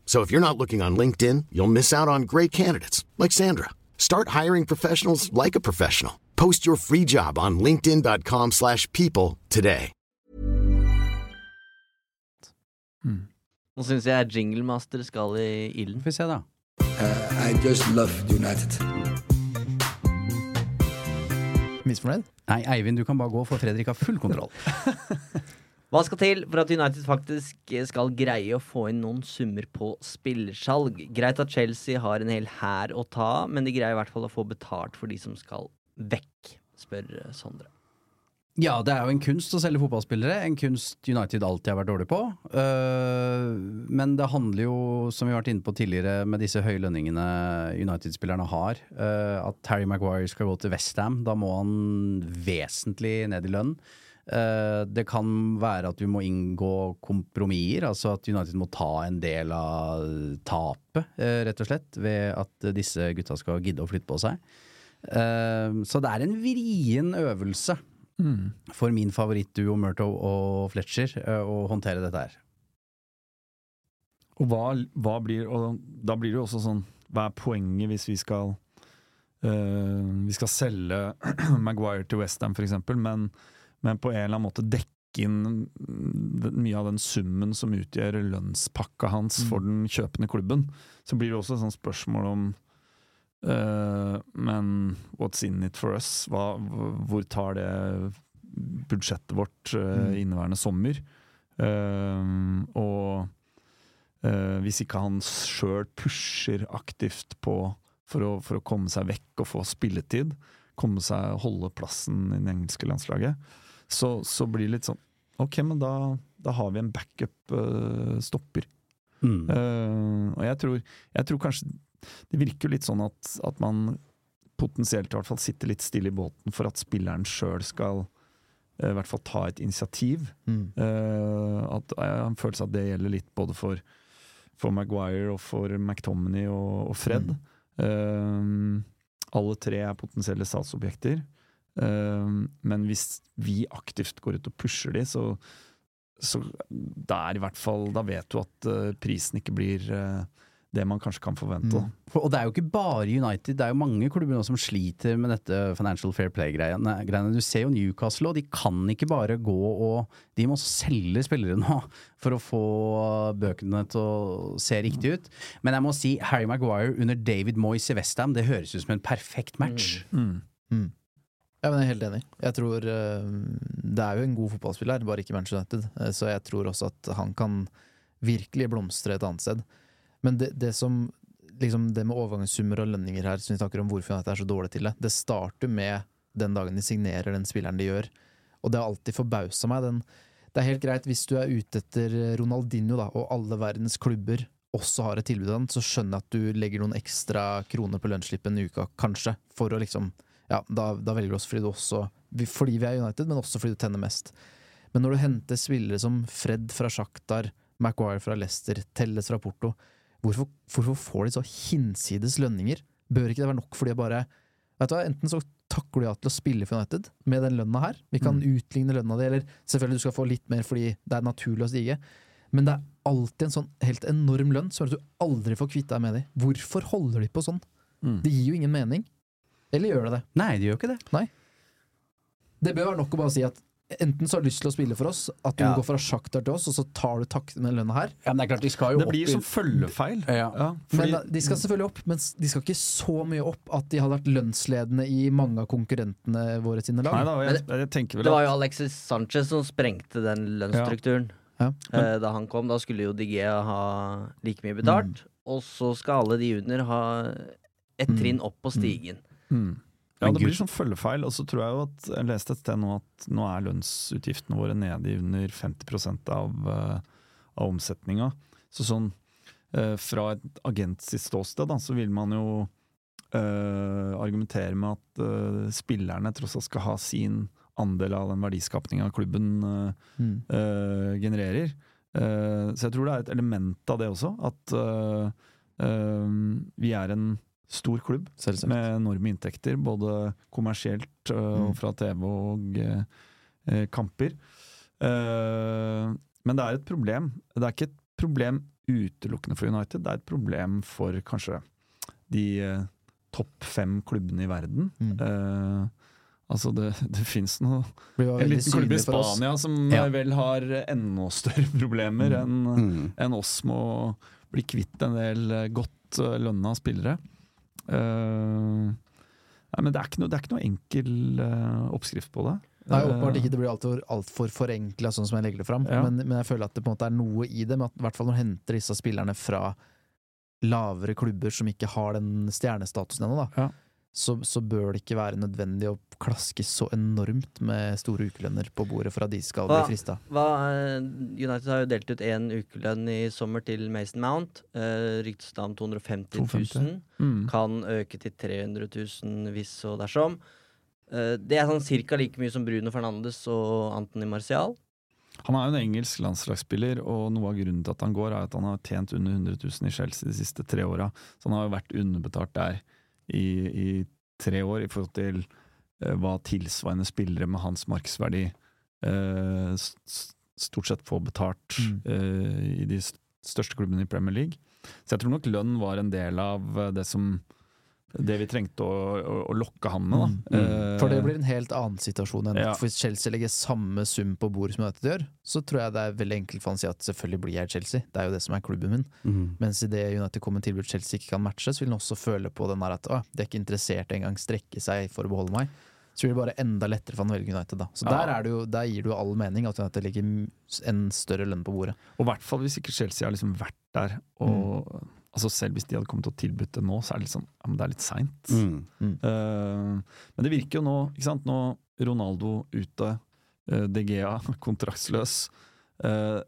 So if you're not looking on LinkedIn, you'll miss out on great candidates like Sandra. Start hiring professionals like a professional. Post your free job on linkedin.com/people slash people today. Nå syns jeg Jinglemaster skal i ilden. Får vi se, da. I just love United. Misfornøyd? Nei, Eivind, du kan bare gå, for Fredrik har full kontroll. [laughs] Hva skal til for at United faktisk skal greie å få inn noen summer på spillersalg? Greit at Chelsea har en hel hær å ta, men de greier i hvert fall å få betalt for de som skal vekk, spør eh, Sondre. Ja, det er jo en kunst å selge fotballspillere. En kunst United alltid har vært dårlig på. Eh, men det handler jo, som vi har vært inne på tidligere, med disse høye lønningene United-spillerne har, eh, at Harry Maguire skal gå til Westham. Da må han vesentlig ned i lønn. Eh, det kan være at vi må inngå kompromisser, altså at United må ta en del av tapet, eh, rett og slett, ved at disse gutta skal gidde å flytte på seg. Eh, så det er en vrien øvelse for min favorittduo Murto og Fletcher å håndtere dette her. Og hva, hva blir Og da blir det jo også sånn Hva er poenget hvis vi skal eh, Vi skal selge [clears throat] Maguire til Westham, eksempel, men, men på en eller annen måte dekke inn mye av den summen som utgjør lønnspakka hans for den kjøpende klubben. Så blir det også et sånt spørsmål om uh, Men what's in it for us? Hva, hvor tar det budsjettet vårt uh, inneværende sommer? Uh, og Hvis ikke han sjøl pusher aktivt på for å, for å komme seg vekk og få spilletid, komme seg holde plassen i det engelske landslaget, så, så blir det litt sånn Ok, men da, da har vi en backup-stopper. Mm. uh, og jeg tror, jeg tror kanskje Det virker jo litt sånn at, at man potensielt i hvert fall sitter litt stille i båten for at spilleren sjøl skal uh, i hvert fall ta et initiativ. Mm. Eh, at Jeg har en følelse av at det gjelder litt både for, for Maguire og for McTominay og, og Fred. Eh, alle tre er potensielle statsobjekter. Eh, men hvis vi aktivt går ut og pusher de, så, så da er i hvert fall Da vet du at eh, prisen ikke blir eh, det man kanskje kan forvente. Mm. For- Og det er jo ikke bare United, det er jo mange klubber nå som sliter med dette Financial Fair Play-greiene. Du ser jo Newcastle, og de kan ikke bare gå og De må selge spillere nå for å få bøkene til å se riktig ut. Men jeg må si Harry Maguire under David Moyes i Westham, det høres ut som en perfekt match. Mm. Ja, men jeg er helt enig. Jeg tror eh, Det er jo en god fotballspiller, bare ikke Manchester United. Eh, så jeg tror også at han kan virkelig blomstre et annet sted. Men det, det som liksom det med overgangssummer og lønninger her, som vi snakker om hvorfor United er så dårlig til det, det starter med den dagen de signerer den spilleren de gjør. Og det har alltid forbausa meg. Den, det er helt greit hvis du er ute etter Ronaldinho, da, og alle verdens klubber også har et tilbud av den, så skjønner jeg at du legger noen ekstra kroner på lønnsslippen i uka, kanskje, for å liksom Ja, da, da velger du oss fordi du også Fordi vi er United, men også fordi du tenner mest. Men når du henter spillere som Fred fra Shakhtar, Maguire fra Leicester, Telles fra Porto, hvorfor, hvorfor får de så hinsides lønninger? Bør ikke det være nok for de bare Vet du hva, Enten så takker du ja til å spille for United med den lønna her, vi kan utligne lønna di, eller selvfølgelig du skal få litt mer fordi det er naturlig å stige, men det er alltid en sånn helt enorm lønn som gjør at du aldri får kvitt deg med dem. Hvorfor holder de på sånn? Det gir jo ingen mening. Eller gjør det det? Nei, det gjør ikke det. Nei. Det bør være nok å bare si at enten så har du lyst til å spille for oss, at du Ja. går fra sjakter til oss, og så tar du takten med lønna her. Ja, men det er klart, de skal jo Det opp blir som følgefeil. Ja. Ja, fordi, men, De skal selvfølgelig opp, men de skal ikke så mye opp at de hadde vært lønnsledende i mange av konkurrentene våre sine lag. nei da, jeg, jeg tenker vel Det var jo Alexis Sanchez som sprengte den lønnsstrukturen. Ja. Eh, da han kom, da skulle jo Digea ha like mye betalt. Og så skal alle de under ha et Mm. trinn opp på stigen. mm. Ja, det blir sånn følgefeil. Og så tror jeg jo at Jeg leste et sted nå at nå er lønnsutgiftene våre nede i under 50 av, uh, av omsetninga. Så sånn uh, fra et agent sitt ståsted, da, så vil man jo uh, argumentere med at uh, spillerne tross alt skal ha sin andel av den verdiskapninga klubben Mm. genererer. Så jeg tror det er et element av det også, at vi er en stor klubb Selvsagt. med enorme inntekter, både kommersielt eh, og Mm. fra TV og eh, kamper. Eh, men det er et problem. Det er ikke et problem utelukkende for United, det er et problem for kanskje de eh, topp fem klubbene i verden. Mm. Eh, altså det, det fins noe En liten klubb i. Spania som Ja. vel har enda større problemer enn Mm. en oss med å bli kvitt en del godt lønna spillere. Eh, nei, men det er ikke noe, det er ikke noe enkel uh, oppskrift på det. Nei, åpenbart Eh, ikke. Det blir altfor alt for forenkla sånn som jeg legger det fram. Ja. Men, men jeg føler at det på en måte er noe i det, med at, i hvert fall når du henter disse spillerne fra lavere klubber som ikke har den stjernestatusen ennå, Ja. Så, så bør det ikke være nødvendig å klaske så enormt med store ukelønner på bordet for at de skal bli Hva- frista. Hva, eh, United har jo delt ut én ukelønn i sommer til Mason Mount. Uh, Ryktes da om 250 000. 250. Mm. Kan øke til 300 000 hvis og dersom. Uh, det er sånn cirka like mye som Bruno Fernandes og Anthony Marcial. Han er jo en engelsk landslagsspiller, og noe av grunnen til at han går, er at han har tjent under 100 000 i Chelsea de siste tre åra. Så han har jo vært underbetalt der i, i tre år i forhold til eh, hva tilsvarende spillere med hans markedsverdi eh, stort sett får betalt Mm. eh, i de største klubbene i Premier League. Så jeg tror nok lønn var en del av eh, det som det vi trengte å, å, å lokke han med. Da. Mm. Eh, For det blir en helt annen situasjon enn Ja. For hvis Chelsea legger samme sum på bordet som United gjør, så tror jeg det er veldig enkelt for han å si at selvfølgelig blir jeg Chelsea, det er jo det som er klubben min. Mm. Mens i det United kommer med tilbud Chelsea ikke kan matche, så vil han også føle på den der at å, de er ikke interessert engang strekke seg for å beholde meg. Så blir det bare enda lettere for han å velge United, da. Så Ja. der, er det jo, der gir det jo all mening at United legger en større lønn på bordet. Og i hvert fall hvis ikke Chelsea har liksom vært der. Og, altså Selv hvis de hadde kommet og tilbudt det nå, så er det litt sånn Ja, men det er litt seint. Mm. Eh, men det virker jo nå, ikke sant. Nå Ronaldo ute, uh, DGA [laughs] kontraktsløs. uh,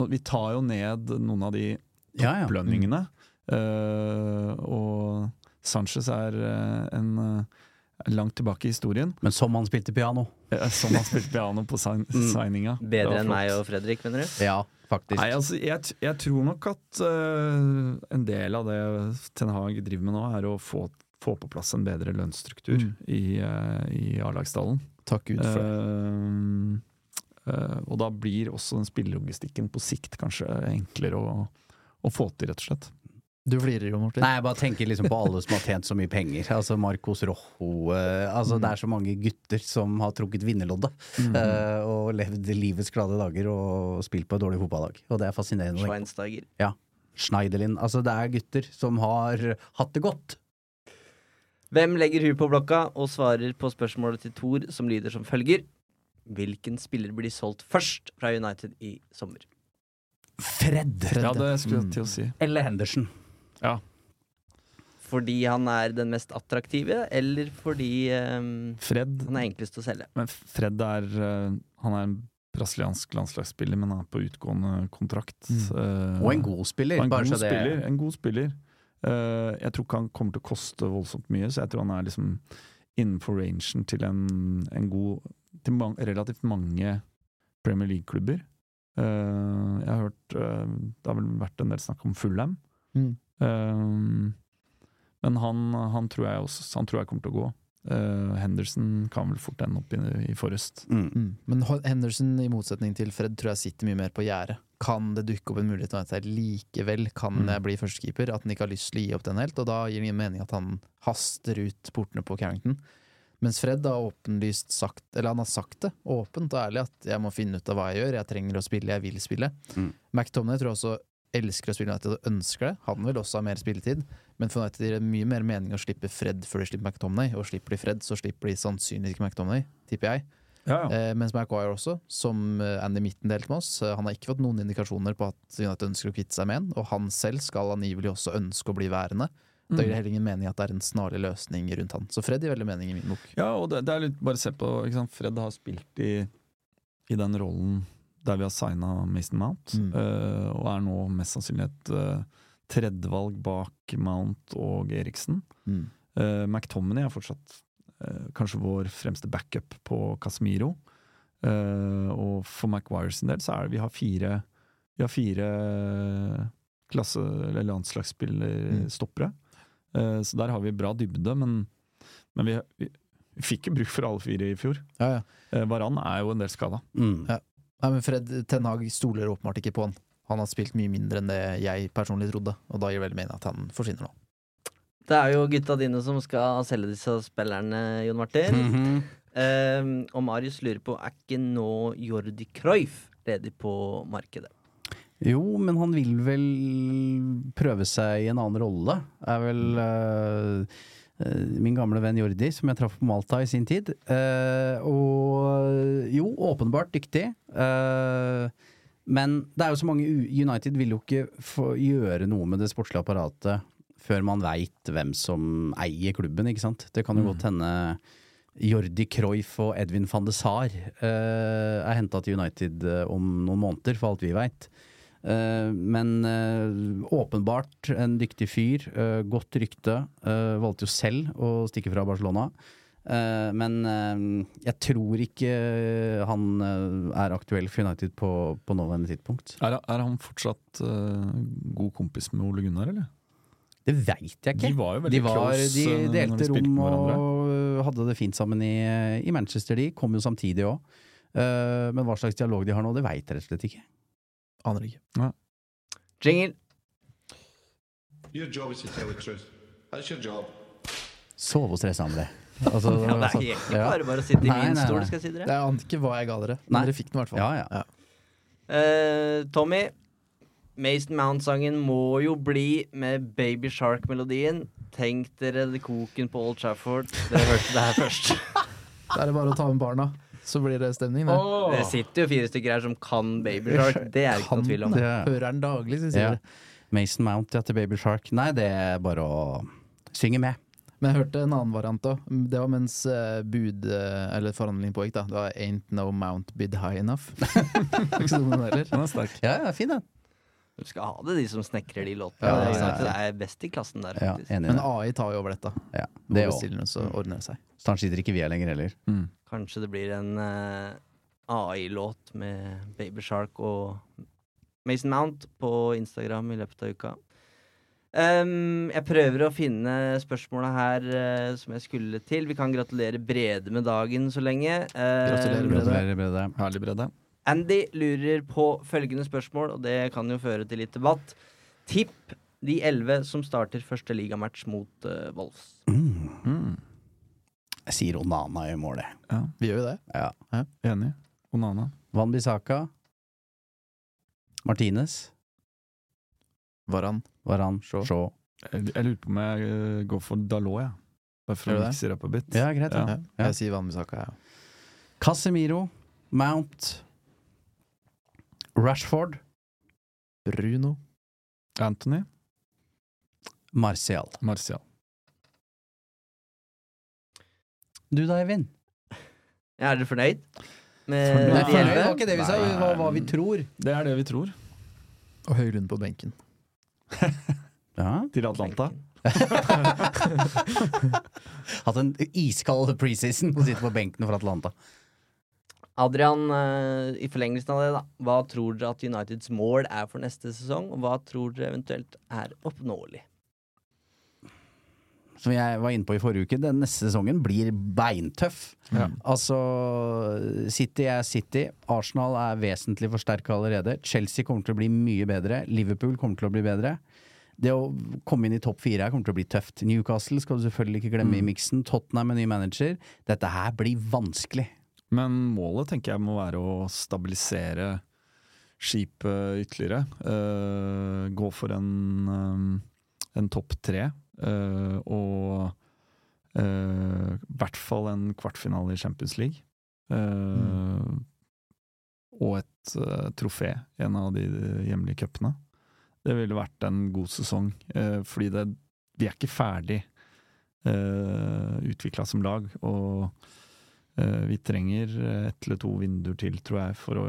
nå, vi tar jo ned noen av de Ja, ja. mm. Eh, og Sanchez er eh, en eh, langt tilbake i historien. Men som han spilte piano. Eh, Som han spilte piano på sign Mm. signinga. Bedre enn meg og Fredrik, mener du? Ja, faktisk. Nei, altså, jeg, jeg tror nok at uh, en del av det Ten Hag driver med nå, er å få, få på plass en bedre lønnsstruktur Mm. i, uh, i A-lagsdalen. Takk Gud for det. Uh, og da blir også den spillelogistikken på sikt kanskje enklere å, å få til, rett og slett. Du flirer jo, Martin. Nei, jeg bare tenker liksom på alle som har tjent så mye penger. Altså Marcos Rojo eh, Altså Det er så mange gutter som har trukket vinnerloddet. Mm. eh, og levd livets glade dager og spilt på et dårlig fotballag. Og det er fascinerende. Schweinsteiger. Ja. Schneiderlin. Altså det er gutter som har hatt det godt. Hvem legger huet på blokka og svarer på spørsmålet til Thor, som lyder som følger? Hvilken spiller blir solgt først fra United i sommer? Fred. Ja, det skulle Mm. jeg til å si. Eller Henderson. Ja. Fordi han er den mest attraktive, eller fordi um, Fred, han er enklest å selge? men Fred er øh, Han er en brasiliansk landslagsspiller, men han er på utgående kontrakt. Mm. Uh, Og en god spiller. En bare god så det- spiller. En god spiller. Uh, jeg tror ikke han kommer til å koste voldsomt mye, så jeg tror han er liksom innenfor rangen til en, en god Til man, relativt mange Premier League-klubber. Uh, jeg har hørt eh, Det har vel vært en del snakk om Fulham. Mm. Eh, men han, han, tror jeg også, han tror jeg kommer til å gå. Uh, Henderson kan vel fort ende opp i, i Forrest. Mm. Mm. Men Henderson, i motsetning til Fred, tror jeg sitter mye mer på gjerdet. Kan det dukke opp en mulighet til at jeg likevel kan Mm. jeg bli førstekeeper? At han ikke har lyst til å gi opp den helt, og da gir det ingen mening at han haster ut portene på Carrington. Mens Fred har åpenlyst sagt, eller han har sagt det åpent og ærlig, at jeg må finne ut av hva jeg gjør, jeg trenger å spille, jeg vil spille. Mm. McTominay tror jeg også elsker å spille United og ønsker det. Han vil også ha mer spilletid, men for United gir det mye mer mening å slippe Fred før de slipper McTominay, og slipper de Fred, så slipper de sannsynligvis ikke McTominay, tipper jeg. Ja, ja. Eh, mens Maguire også, som eh, Andy Mitten delte med oss, eh, han har ikke fått noen indikasjoner på at United ønsker å kvitte seg med en, og han selv skal angivelig også ønske å bli værende. Da gir det heller ingen mening at det er en snarlig løsning rundt han. Så Fred gir veldig mening i min bok. Ja, og det, det er litt bare se på? Fred har spilt i, i den rollen der vi har signa Mason Mount, Mm. uh, og er nå mest sannsynlig et uh, tredjevalg bak Mount og Eriksen. Mm. Uh, McTominay er fortsatt eh, kanskje vår fremste backup på Casemiro. Eh, og for McWire sin del så er det vi har fire Vi har fire klasse- eller landslagsspillerstoppere. Eh, så der har vi bra dybde, men, men vi, vi, vi fikk jo bruk for alle fire i fjor. Ja, ja. Eh, Varan er jo en del skada. Mm. Ja. Nei, men Fred Ten Hag stoler åpenbart ikke på han. Han har spilt mye mindre enn det jeg personlig trodde, og da gir det veldig mening at han forsvinner nå. Det er jo gutta dine som skal selge disse spillerne, Jon Martin. Mhm. Ehm, og Marius lurer på er ikke nå Jordi Cruyff ledig på markedet? Jo, men han vil vel prøve seg i en annen rolle. Er vel eh, min gamle venn Jordi, som jeg traff på Malta i sin tid. Eh, og jo, åpenbart dyktig. Eh, men det er jo så mange United vil jo ikke få gjøre noe med det sportslige apparatet før man veit hvem som eier klubben, ikke sant. Det kan jo godt hende Jordi Cruyff og Edvin van de Saar eh, er henta til United eh, om noen måneder, for alt vi veit. Eh, men eh, åpenbart en dyktig fyr. eh, godt rykte. valgte jo selv å stikke fra Barcelona. Men jeg tror ikke han er aktuell for United på, på nåværende tidspunkt. Er, er han fortsatt god kompis med Ole Gunnar, eller? Det veit jeg ikke. De var jo veldig de, var, close, de delte de rom og hadde det fint sammen i, i Manchester, de. Kom jo samtidig òg. men hva slags dialog de har nå, det veit jeg rett og slett ikke. Aner ikke. Jingle. Your job is to tell the truth. That's your job. Sove og stresse, André. [laughs] Altså, Ja, det er altså, ikke ja. bare bare å sitte i Nei, min nei, stol, nei. skal jeg si dere. Jeg ante ikke hva jeg ga dere, men Nei. dere fikk den i hvert fall. Ja, ja. Eh, Tommy, Mason Mount-sangen må jo bli med Baby Shark-melodien. Tenk dere det koken på Old Trafford. Dere hørte det her først. [laughs] Da er det bare å ta med barna, så blir det stemning. Det. Det sitter jo fire stykker her som kan Baby Shark. [laughs] Det er det ikke noe tvil om. det. Hører den daglig, sier Ja. det. Mason Mount ja, til Baby Shark. Nei, det er bare å synge med. Men jeg hørte en annen variant òg. Det var mens eh, bud, eh, eller forhandling pågikk. da Det var 'Ain't no mount bid high enough'. [laughs] Ikke sånn den heller. Den er sterk. Ja, ja, fin den. Du skal ha det, de som snekrer de låtene. Ja, det, ja, ja. det er best i klassen der, Ja, enig Men. AI tar jo over dette. Ja, Det bestiller så ordner det seg. Snart sitter ikke vi her lenger heller. Kanskje det blir en uh, AI-låt med Baby Shark og Mason Mount på Instagram i løpet av uka. Um, jeg prøver å finne spørsmåla her uh, som jeg skulle til. Vi kan gratulere Brede med dagen så lenge. Uh, Gratulerer, Brede. Gratulerer, Brede. Herlig bredde. Andy lurer på følgende spørsmål, og det kan jo føre til litt debatt. Tipp de elleve som starter første ligamatch mot uh, Wolves. Mm. Jeg sier Onana i målet. Ja, Vi gjør jo det. Ja. enig. Onana. Van Bissaka. Martinez. Varan. Varan. Shaw. Shaw. Jeg, jeg lurer på om jeg eh, går for Dalot, jeg. Bare for å mikse det opp en bit. Ja, greit. Ja. Ja. Ja. Jeg sier Vanbisaka, jeg ja. Casemiro. Mount. Rashford. Bruno. Anthony. Martial. Martial. Du da, Eivind? Er dere fornøyd? Med Fornøyd? Nei, det var ikke det vi sa, det var hva vi tror. Det er det vi tror. Og Høylund på benken. [laughs] Ja. Til Atlanta. [laughs] Hatt en iskald preseason og sitter på benken for Atlanta. Adrian, eh, i forlengelsen av det, da. Hva tror dere at Uniteds mål er for neste sesong, og hva tror dere eventuelt er oppnåelig? Som jeg var inne på i forrige uke, den neste sesongen blir beintøff. Ja. Altså, City er City. Arsenal er vesentlig forsterka allerede. Chelsea kommer til å bli mye bedre. Liverpool kommer til å bli bedre. Det å komme inn i topp fire her kommer til å bli tøft. Newcastle skal du selvfølgelig ikke glemme i miksen. Tottenham med ny manager. Dette her blir vanskelig. Men målet tenker jeg må være å stabilisere skipet ytterligere. Uh, gå for en, um, en topp tre. Uh, og i hvert fall en kvartfinale i Champions League. Mm. Og et trofé i en av de hjemlige cupene. Det ville vært en god sesong, fordi det, vi er ikke ferdig utvikla som lag. Og vi trenger ett eller to vinduer til, tror jeg, for å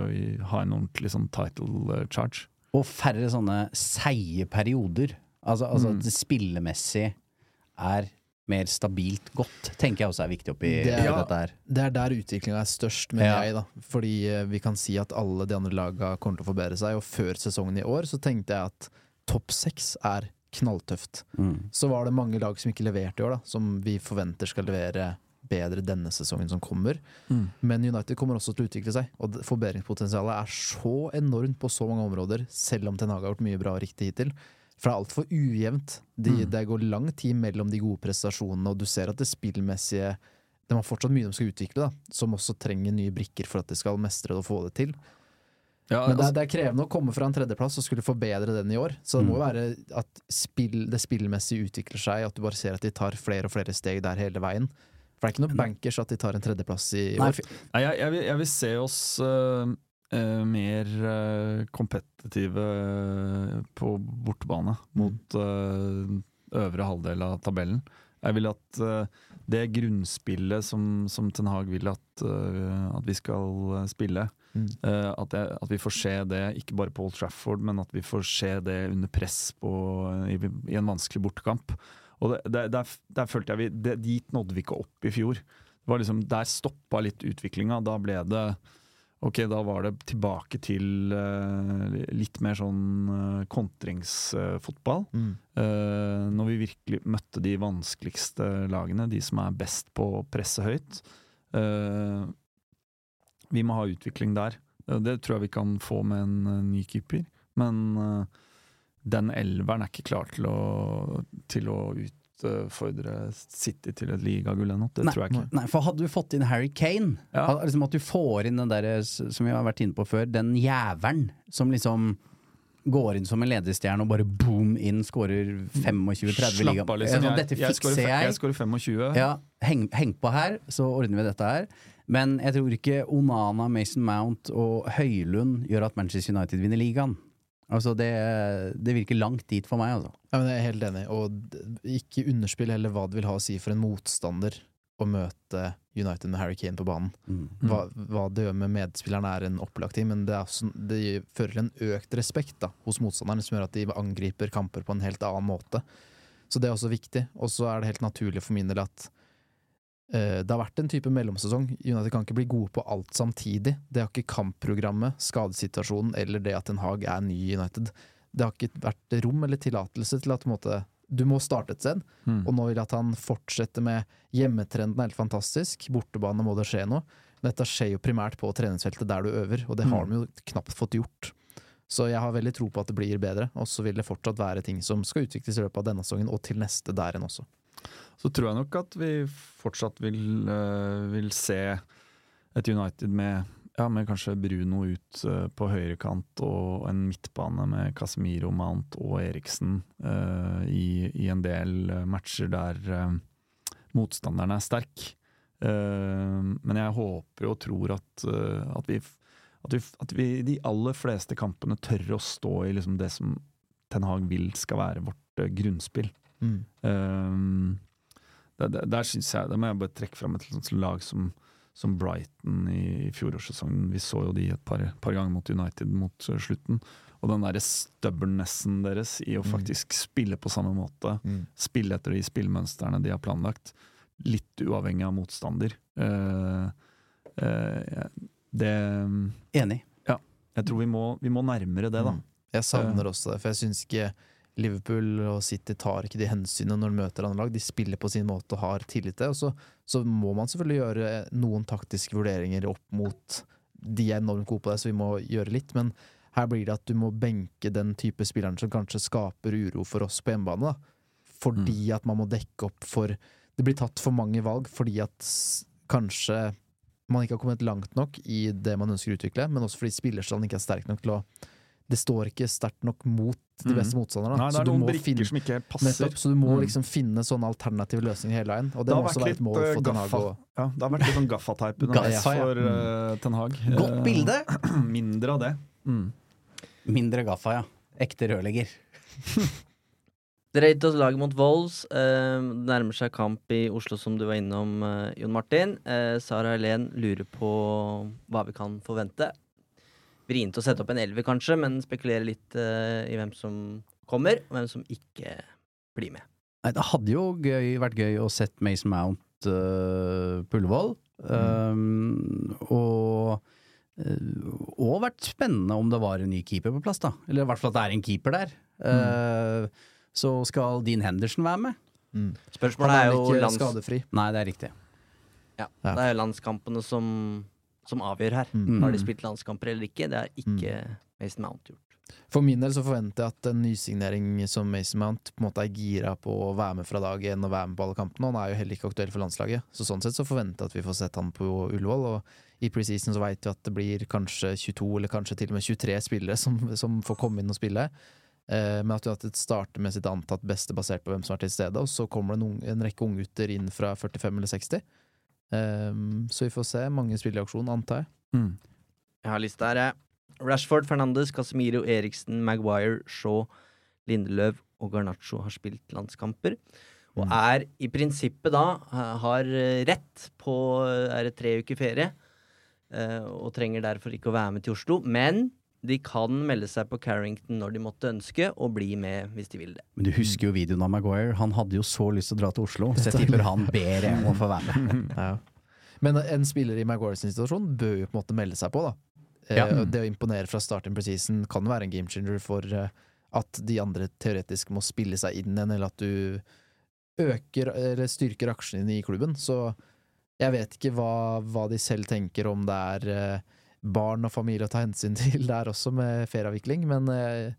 ha en ordentlig sånn title eh, charge. Og færre sånne seige perioder. Altså, altså Mm. at det spillemessig er mer stabilt godt, tenker jeg også er viktig oppi Det er- dette her. Det er der utviklinga er størst, mener Ja. jeg. da Fordi eh, vi kan si at alle de andre laga kommer til å forbedre seg. Og før sesongen i år så tenkte jeg at topp seks er knalltøft. Mm. Så var det mange lag som ikke leverte i år, da som vi forventer skal levere bedre denne sesongen som kommer. Mm. Men United kommer også til å utvikle seg, og forbedringspotensialet er så enormt på så mange områder, selv om Ten Hag har gjort mye bra og riktig hittil. For det er altfor ujevnt. De, Mm. Det går lang tid mellom de gode prestasjonene, og du ser at det spillmessige De har fortsatt mye de skal utvikle, da, som også trenger nye brikker for at de skal mestre det og få det til. Ja, Men det er, altså, det er krevende å komme fra en tredjeplass og skulle forbedre den i år. Så det må Mm. jo være at spill, det spillmessige utvikler seg, at du bare ser at de tar flere og flere steg der hele veien. For det er ikke noe bankers at de tar en tredjeplass i år. nei, jeg, jeg, vil, jeg vil se oss uh, uh, mer uh, kompetitive på bortebane mot eh, øvre halvdel av tabellen. Jeg vil at det grunnspillet som, som Ten Hag vil at, at vi skal spille, Mm. eh, at, jeg, at vi får se det ikke bare på Old Trafford, men at vi får se det under press på, i, i en vanskelig bortekamp. Og det, det, der, der følte jeg vi, det, Dit nådde vi ikke opp i fjor. Det var liksom, der stoppa litt utviklinga. Da ble det Ok, da var det tilbake til uh, litt mer sånn uh, kontringsfotball. Mm. Eh, når vi virkelig møtte de vanskeligste lagene, de som er best på å presse høyt. Vi må ha utvikling der. Det tror jeg vi kan få med en ny keeper. Men den elveren er ikke klar til å, til å utfordre City til et ligagull ennå. Det Nei, tror jeg ikke. Nei, for hadde du fått inn Harry Kane, Ja. hadde, liksom at du får inn den der som vi har vært inne på før, den jævelen som liksom går inn som en ledestjerne og bare boom inn, skårer 25-30 liga. Liksom. Sånn, Jeg, dette fikser jeg jeg. skårer 25. Ja, heng, heng på her, så ordner vi dette her. Men jeg tror ikke Onana, Mason Mount og Høylund gjør at Manchester United vinner ligaen. Altså det, det virker langt dit for meg, altså. Ja, men jeg er helt enig, og ikke underspill heller hva det vil ha å si for en motstander å møte United med Harry Kane på banen. Mm. Hva, hva det gjør med medspillerne er en opplagt ting, men det, er også, det fører til en økt respekt da, hos motstanderne, som gjør at de angriper kamper på en helt annen måte. Så det er også viktig. Og så er det helt naturlig for min del at det har vært en type mellomsesong. United kan ikke bli gode på alt samtidig. Det har ikke kampprogrammet, skadesituasjonen eller det at Ten Hag er ny i United. Det har ikke vært rom eller tillatelse til at måte, du må starte et sted. Mm. Og nå vil jeg at han fortsetter med hjemmetrenden er helt fantastisk. Bortebane må det skje noe. Men dette skjer jo primært på treningsfeltet der du øver, og det har Mm. de jo knapt fått gjort. Så jeg har veldig tro på at det blir bedre, og så vil det fortsatt være ting som skal utvikles i løpet av denne sesongen, og til neste der igjen også. Så tror jeg nok at vi fortsatt vil, eh, vil se et United med, ja, med kanskje Bruno ut eh, på høyrekant og en midtbane med Casemiro, Mount og Eriksen uh, i, i en del matcher der uh, motstanderen er sterk. Uh, men jeg håper og tror at, at, vi, at, vi, at vi de aller fleste kampene tør å stå i liksom det som Ten Hag vil skal være vårt grunnspill. Mm. Um, der, der, der synes jeg, Da må jeg bare trekke fram et sånt lag som, som Brighton i, i fjorårssesongen. Vi så jo de et par, par ganger mot United mot uh, slutten. Og den derre stubbornessen deres i å Mm. faktisk spille på samme måte. Mm. Spille etter de spillmønstrene de har planlagt. Litt uavhengig av motstander. Uh, uh, det Enig. Ja. Jeg tror vi må, vi må nærmere det, da. Mm. Jeg savner også det, for jeg syns ikke Liverpool og City tar ikke de hensynene når de møter andre lag. De spiller på sin måte og har tillit til. Og så, så må man selvfølgelig gjøre noen taktiske vurderinger opp mot De er enormt gode på det, så vi må gjøre litt. Men her blir det at du må benke den type spilleren som kanskje skaper uro for oss på hjemmebane. Da. Fordi at man må dekke opp for Det blir tatt for mange valg fordi at kanskje man ikke har kommet langt nok i det man ønsker å utvikle, men også fordi spillerstallen ikke er sterk nok til å det står ikke sterkt nok mot de Mhm. beste motstanderne. Nei, det er noen brikker finne- som ikke passer. Nettopp, så du må Mm. liksom finne sånne alternative løsninger hele veien. Og det, Det har må også være et mål eh, for Ten Hag. Ja, det har vært litt sånn gaffateip [laughs] Gaffa, ja. for eh, Ten Hag. Godt Eh, bilde! [clears throat] Mindre av det. Mm. Mindre gaffa, ja. Ekte rørlegger. [laughs] Drøyt oss laget mot Wolves. Eh, det nærmer seg kamp i Oslo, som du var innom, eh, Jon Martin. Eh, Sara Helen lurer på hva vi kan forvente. Vrient å sette opp en elver, kanskje, men spekulere litt uh, i hvem som kommer, og hvem som ikke blir med. Nei, det hadde jo gøy, vært gøy å sett Mason Mount uh, på Ullevål. Um, og uh, og vært spennende om det var en ny keeper på plass, da. Eller i hvert fall at det er en keeper der. Uh, så skal Dean Henderson være med? Mm. Spørsmålet er er jo lands... skadefri. Nei, det er riktig. Ja, Ja. Det er jo landskampene som, som avgjør her. Mm. Har de spilt landskamper eller ikke? Det har ikke Mason Mount gjort. For min del så forventer jeg at en nysignering som Mason Mount på en måte er gira på å være med fra dag én og være med på alle kampene. Han er jo heller ikke aktuell for landslaget, så sånn sett så forventer jeg at vi får sett han på Ullevål. Og i preseason så veit vi at det blir kanskje 22 eller kanskje til og med 23 spillere som, som får komme inn og spille. Eh, men at det starter med sitt antatt beste basert på hvem som er til stede, og så kommer det en, en rekke unggutter inn fra 45 eller 60. Eh, så vi får se. Mange spiller i aksjon, antar jeg. Mm. Jeg har lista her, jeg. Rashford, Fernandes, Casemiro, Eriksen, Maguire, Shaw, Lindeløv og Garnaccio har spilt landskamper. Og er i prinsippet da har eh, rett på eh, er det tre uker ferie. eh, Og trenger derfor ikke å være med til Oslo. Men de kan melde seg på Carrington når de måtte ønske, og bli med hvis de vil det. Men du husker jo videoen av Maguire. Han hadde jo så lyst til å dra til Oslo, så jeg tipper han ber om å få være med. [laughs] Ja. Men en spiller i Maguires situasjon bør jo på en måte melde seg på, da. Eh, Ja. Det å imponere fra start in preseason kan være en game changer for eh, at de andre teoretisk må spille seg inn igjen, eller at du øker eller styrker aksjene dine i klubben. Så jeg vet ikke hva, hva de selv tenker om det er eh, barn og familie å ta hensyn [laughs] til der også, med ferieavvikling, men eh,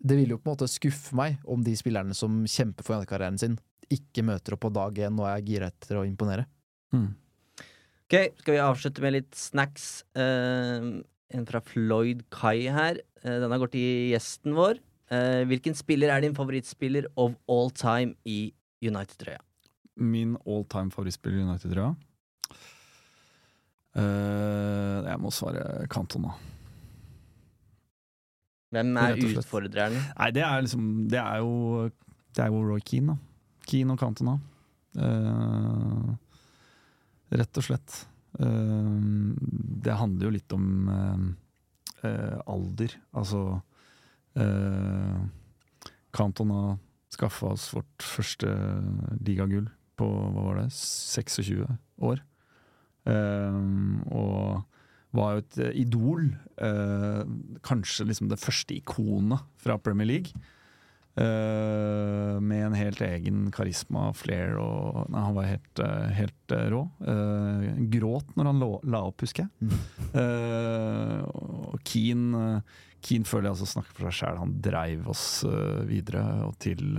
det vil jo på en måte skuffe meg om de spillerne som kjemper for karrieren sin, ikke møter opp på dag én og er gira etter å imponere. Mm. Ok, skal vi avslutte med litt snacks? Uh, en fra Floyd Kai her. den har gått til gjesten vår. Uh, hvilken spiller er din favorittspiller of all time i United-trøya? Min all time favorittspiller i United, tror jeg. Eh, må svare Cantona. Hvem er utfordreren? Nei, det er liksom Det er jo, det er jo Roy Keane, da. Keane og Cantona. Uh, rett og slett. Uh, det handler jo litt om uh, eh, alder. Altså eh, Cantona skaffa oss vårt første ligagull på hva var det, 26 år. Eh, og var jo et eh, idol. eh, kanskje liksom det første ikonet fra Premier League. Eh, med en helt egen karisma, flair og Nei, han var helt, helt rå. Gråt når han lå, la opp, husker jeg. Eh, og Keane, Keane føler jeg altså snakker for seg sjæl. Han dreiv oss videre og til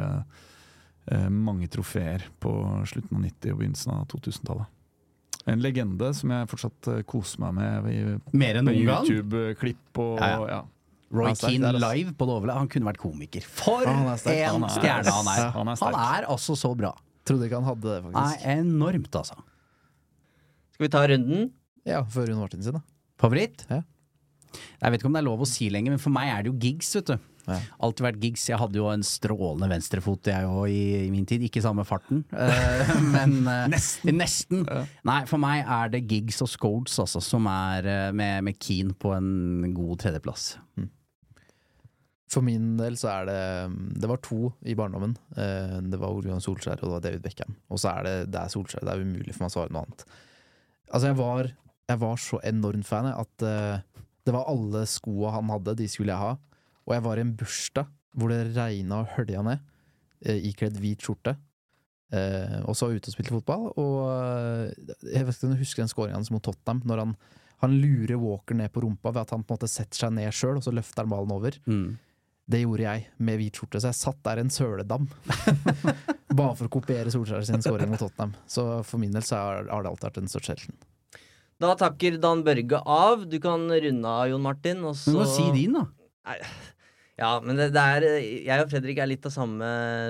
mange trofeer på slutten av 90- og begynnelsen av 2000-tallet. En legende som jeg fortsatt eh, koser meg med i Mer enn på noen gang? YouTube-klipp og Ja, ja. ja. Roy Keane live på Dovle, Han kunne vært komiker. For er en er- stjerne han er! Han er. Han er altså så bra. Trodde ikke han hadde det, Nei, faktisk. enormt, altså. Skal vi ta runden? Ja, før Rune Martin sin, da. Favoritt? Ja. Jeg vet ikke om det er lov å si lenger, men for meg er det jo gigs, vet du. Ja. Alltid vært gigs. Jeg hadde jo en strålende venstrefot jeg òg i, i min tid. Ikke samme farten, uh, [laughs] men uh, nesten. nesten. Nei, for meg er det gigs og Scodes, altså, som er uh, med, med Keen på en god tredjeplass. For min del så er det Det var to i barndommen. Eh, Det var Ole Johan Solskjær og det var David Beckham. Og så er det, det er Solskjær. Det er umulig for meg å svare noe annet. Altså, jeg var, jeg var så enormt fan at det var alle skoa han hadde, de skulle jeg ha. Og jeg var i en bursdag hvor det regna og hølja ned, eh, ikledd hvit skjorte. Eh, og så ute og spilte fotball, og eh, jeg vet ikke om du husker den skåringa hans mot Tottenham, når han, han lurer Walker ned på rumpa ved at han på en måte setter seg ned sjøl, og så løfter han ballen over. Det gjorde jeg med hvit skjorte, så jeg satt der en søledam. [laughs] Bare for å kopiere Solskjær sin skåring mot Tottenham. Så for min del så har det alltid vært en størst helten. Da takker Dan Børge av. Du kan runde av, Jon Martin. Og så Du må si din, da. Nei, Ja, men det, det er Jeg og Fredrik er litt av samme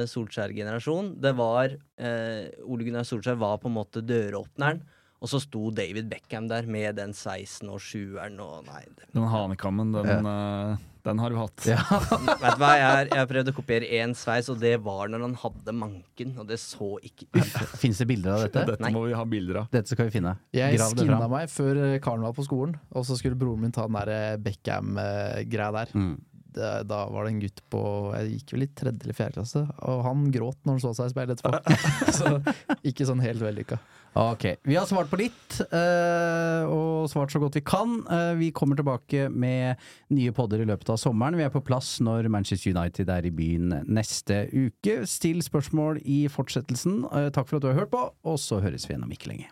Solskjær-generasjon. Det var eh, Ole Gunnar Solskjær var på en måte døråpneren, og så sto David Beckham der med den sveisen og 7-eren og Nei. Det, Den hanekammen, den, eh, den har du hatt. [laughs] vet du hva, jeg har, prøvd å kopiere én sveis, og det var når han hadde manken, og det så ikke ut. Fins det bilder av dette? Dette må vi ha bilder av. Dette skal vi finne. Jeg Grav skinna meg før eh, karneval på skolen, og så skulle broren min ta den der Beckham-greia der. Mm. Da var det en gutt på Jeg gikk vel i tredje eller fjerde klasse, og han gråt når han så seg i speilet etterpå. [laughs] så ikke sånn helt vellykka. Ok, Vi har svart på litt, eh, og svart så godt vi kan. Eh, vi kommer tilbake med nye podder i løpet av sommeren. Vi er på plass når Manchester United er i byen neste uke. Still spørsmål i fortsettelsen. Eh, takk for at du har hørt på, og så høres vi igjen om ikke lenge.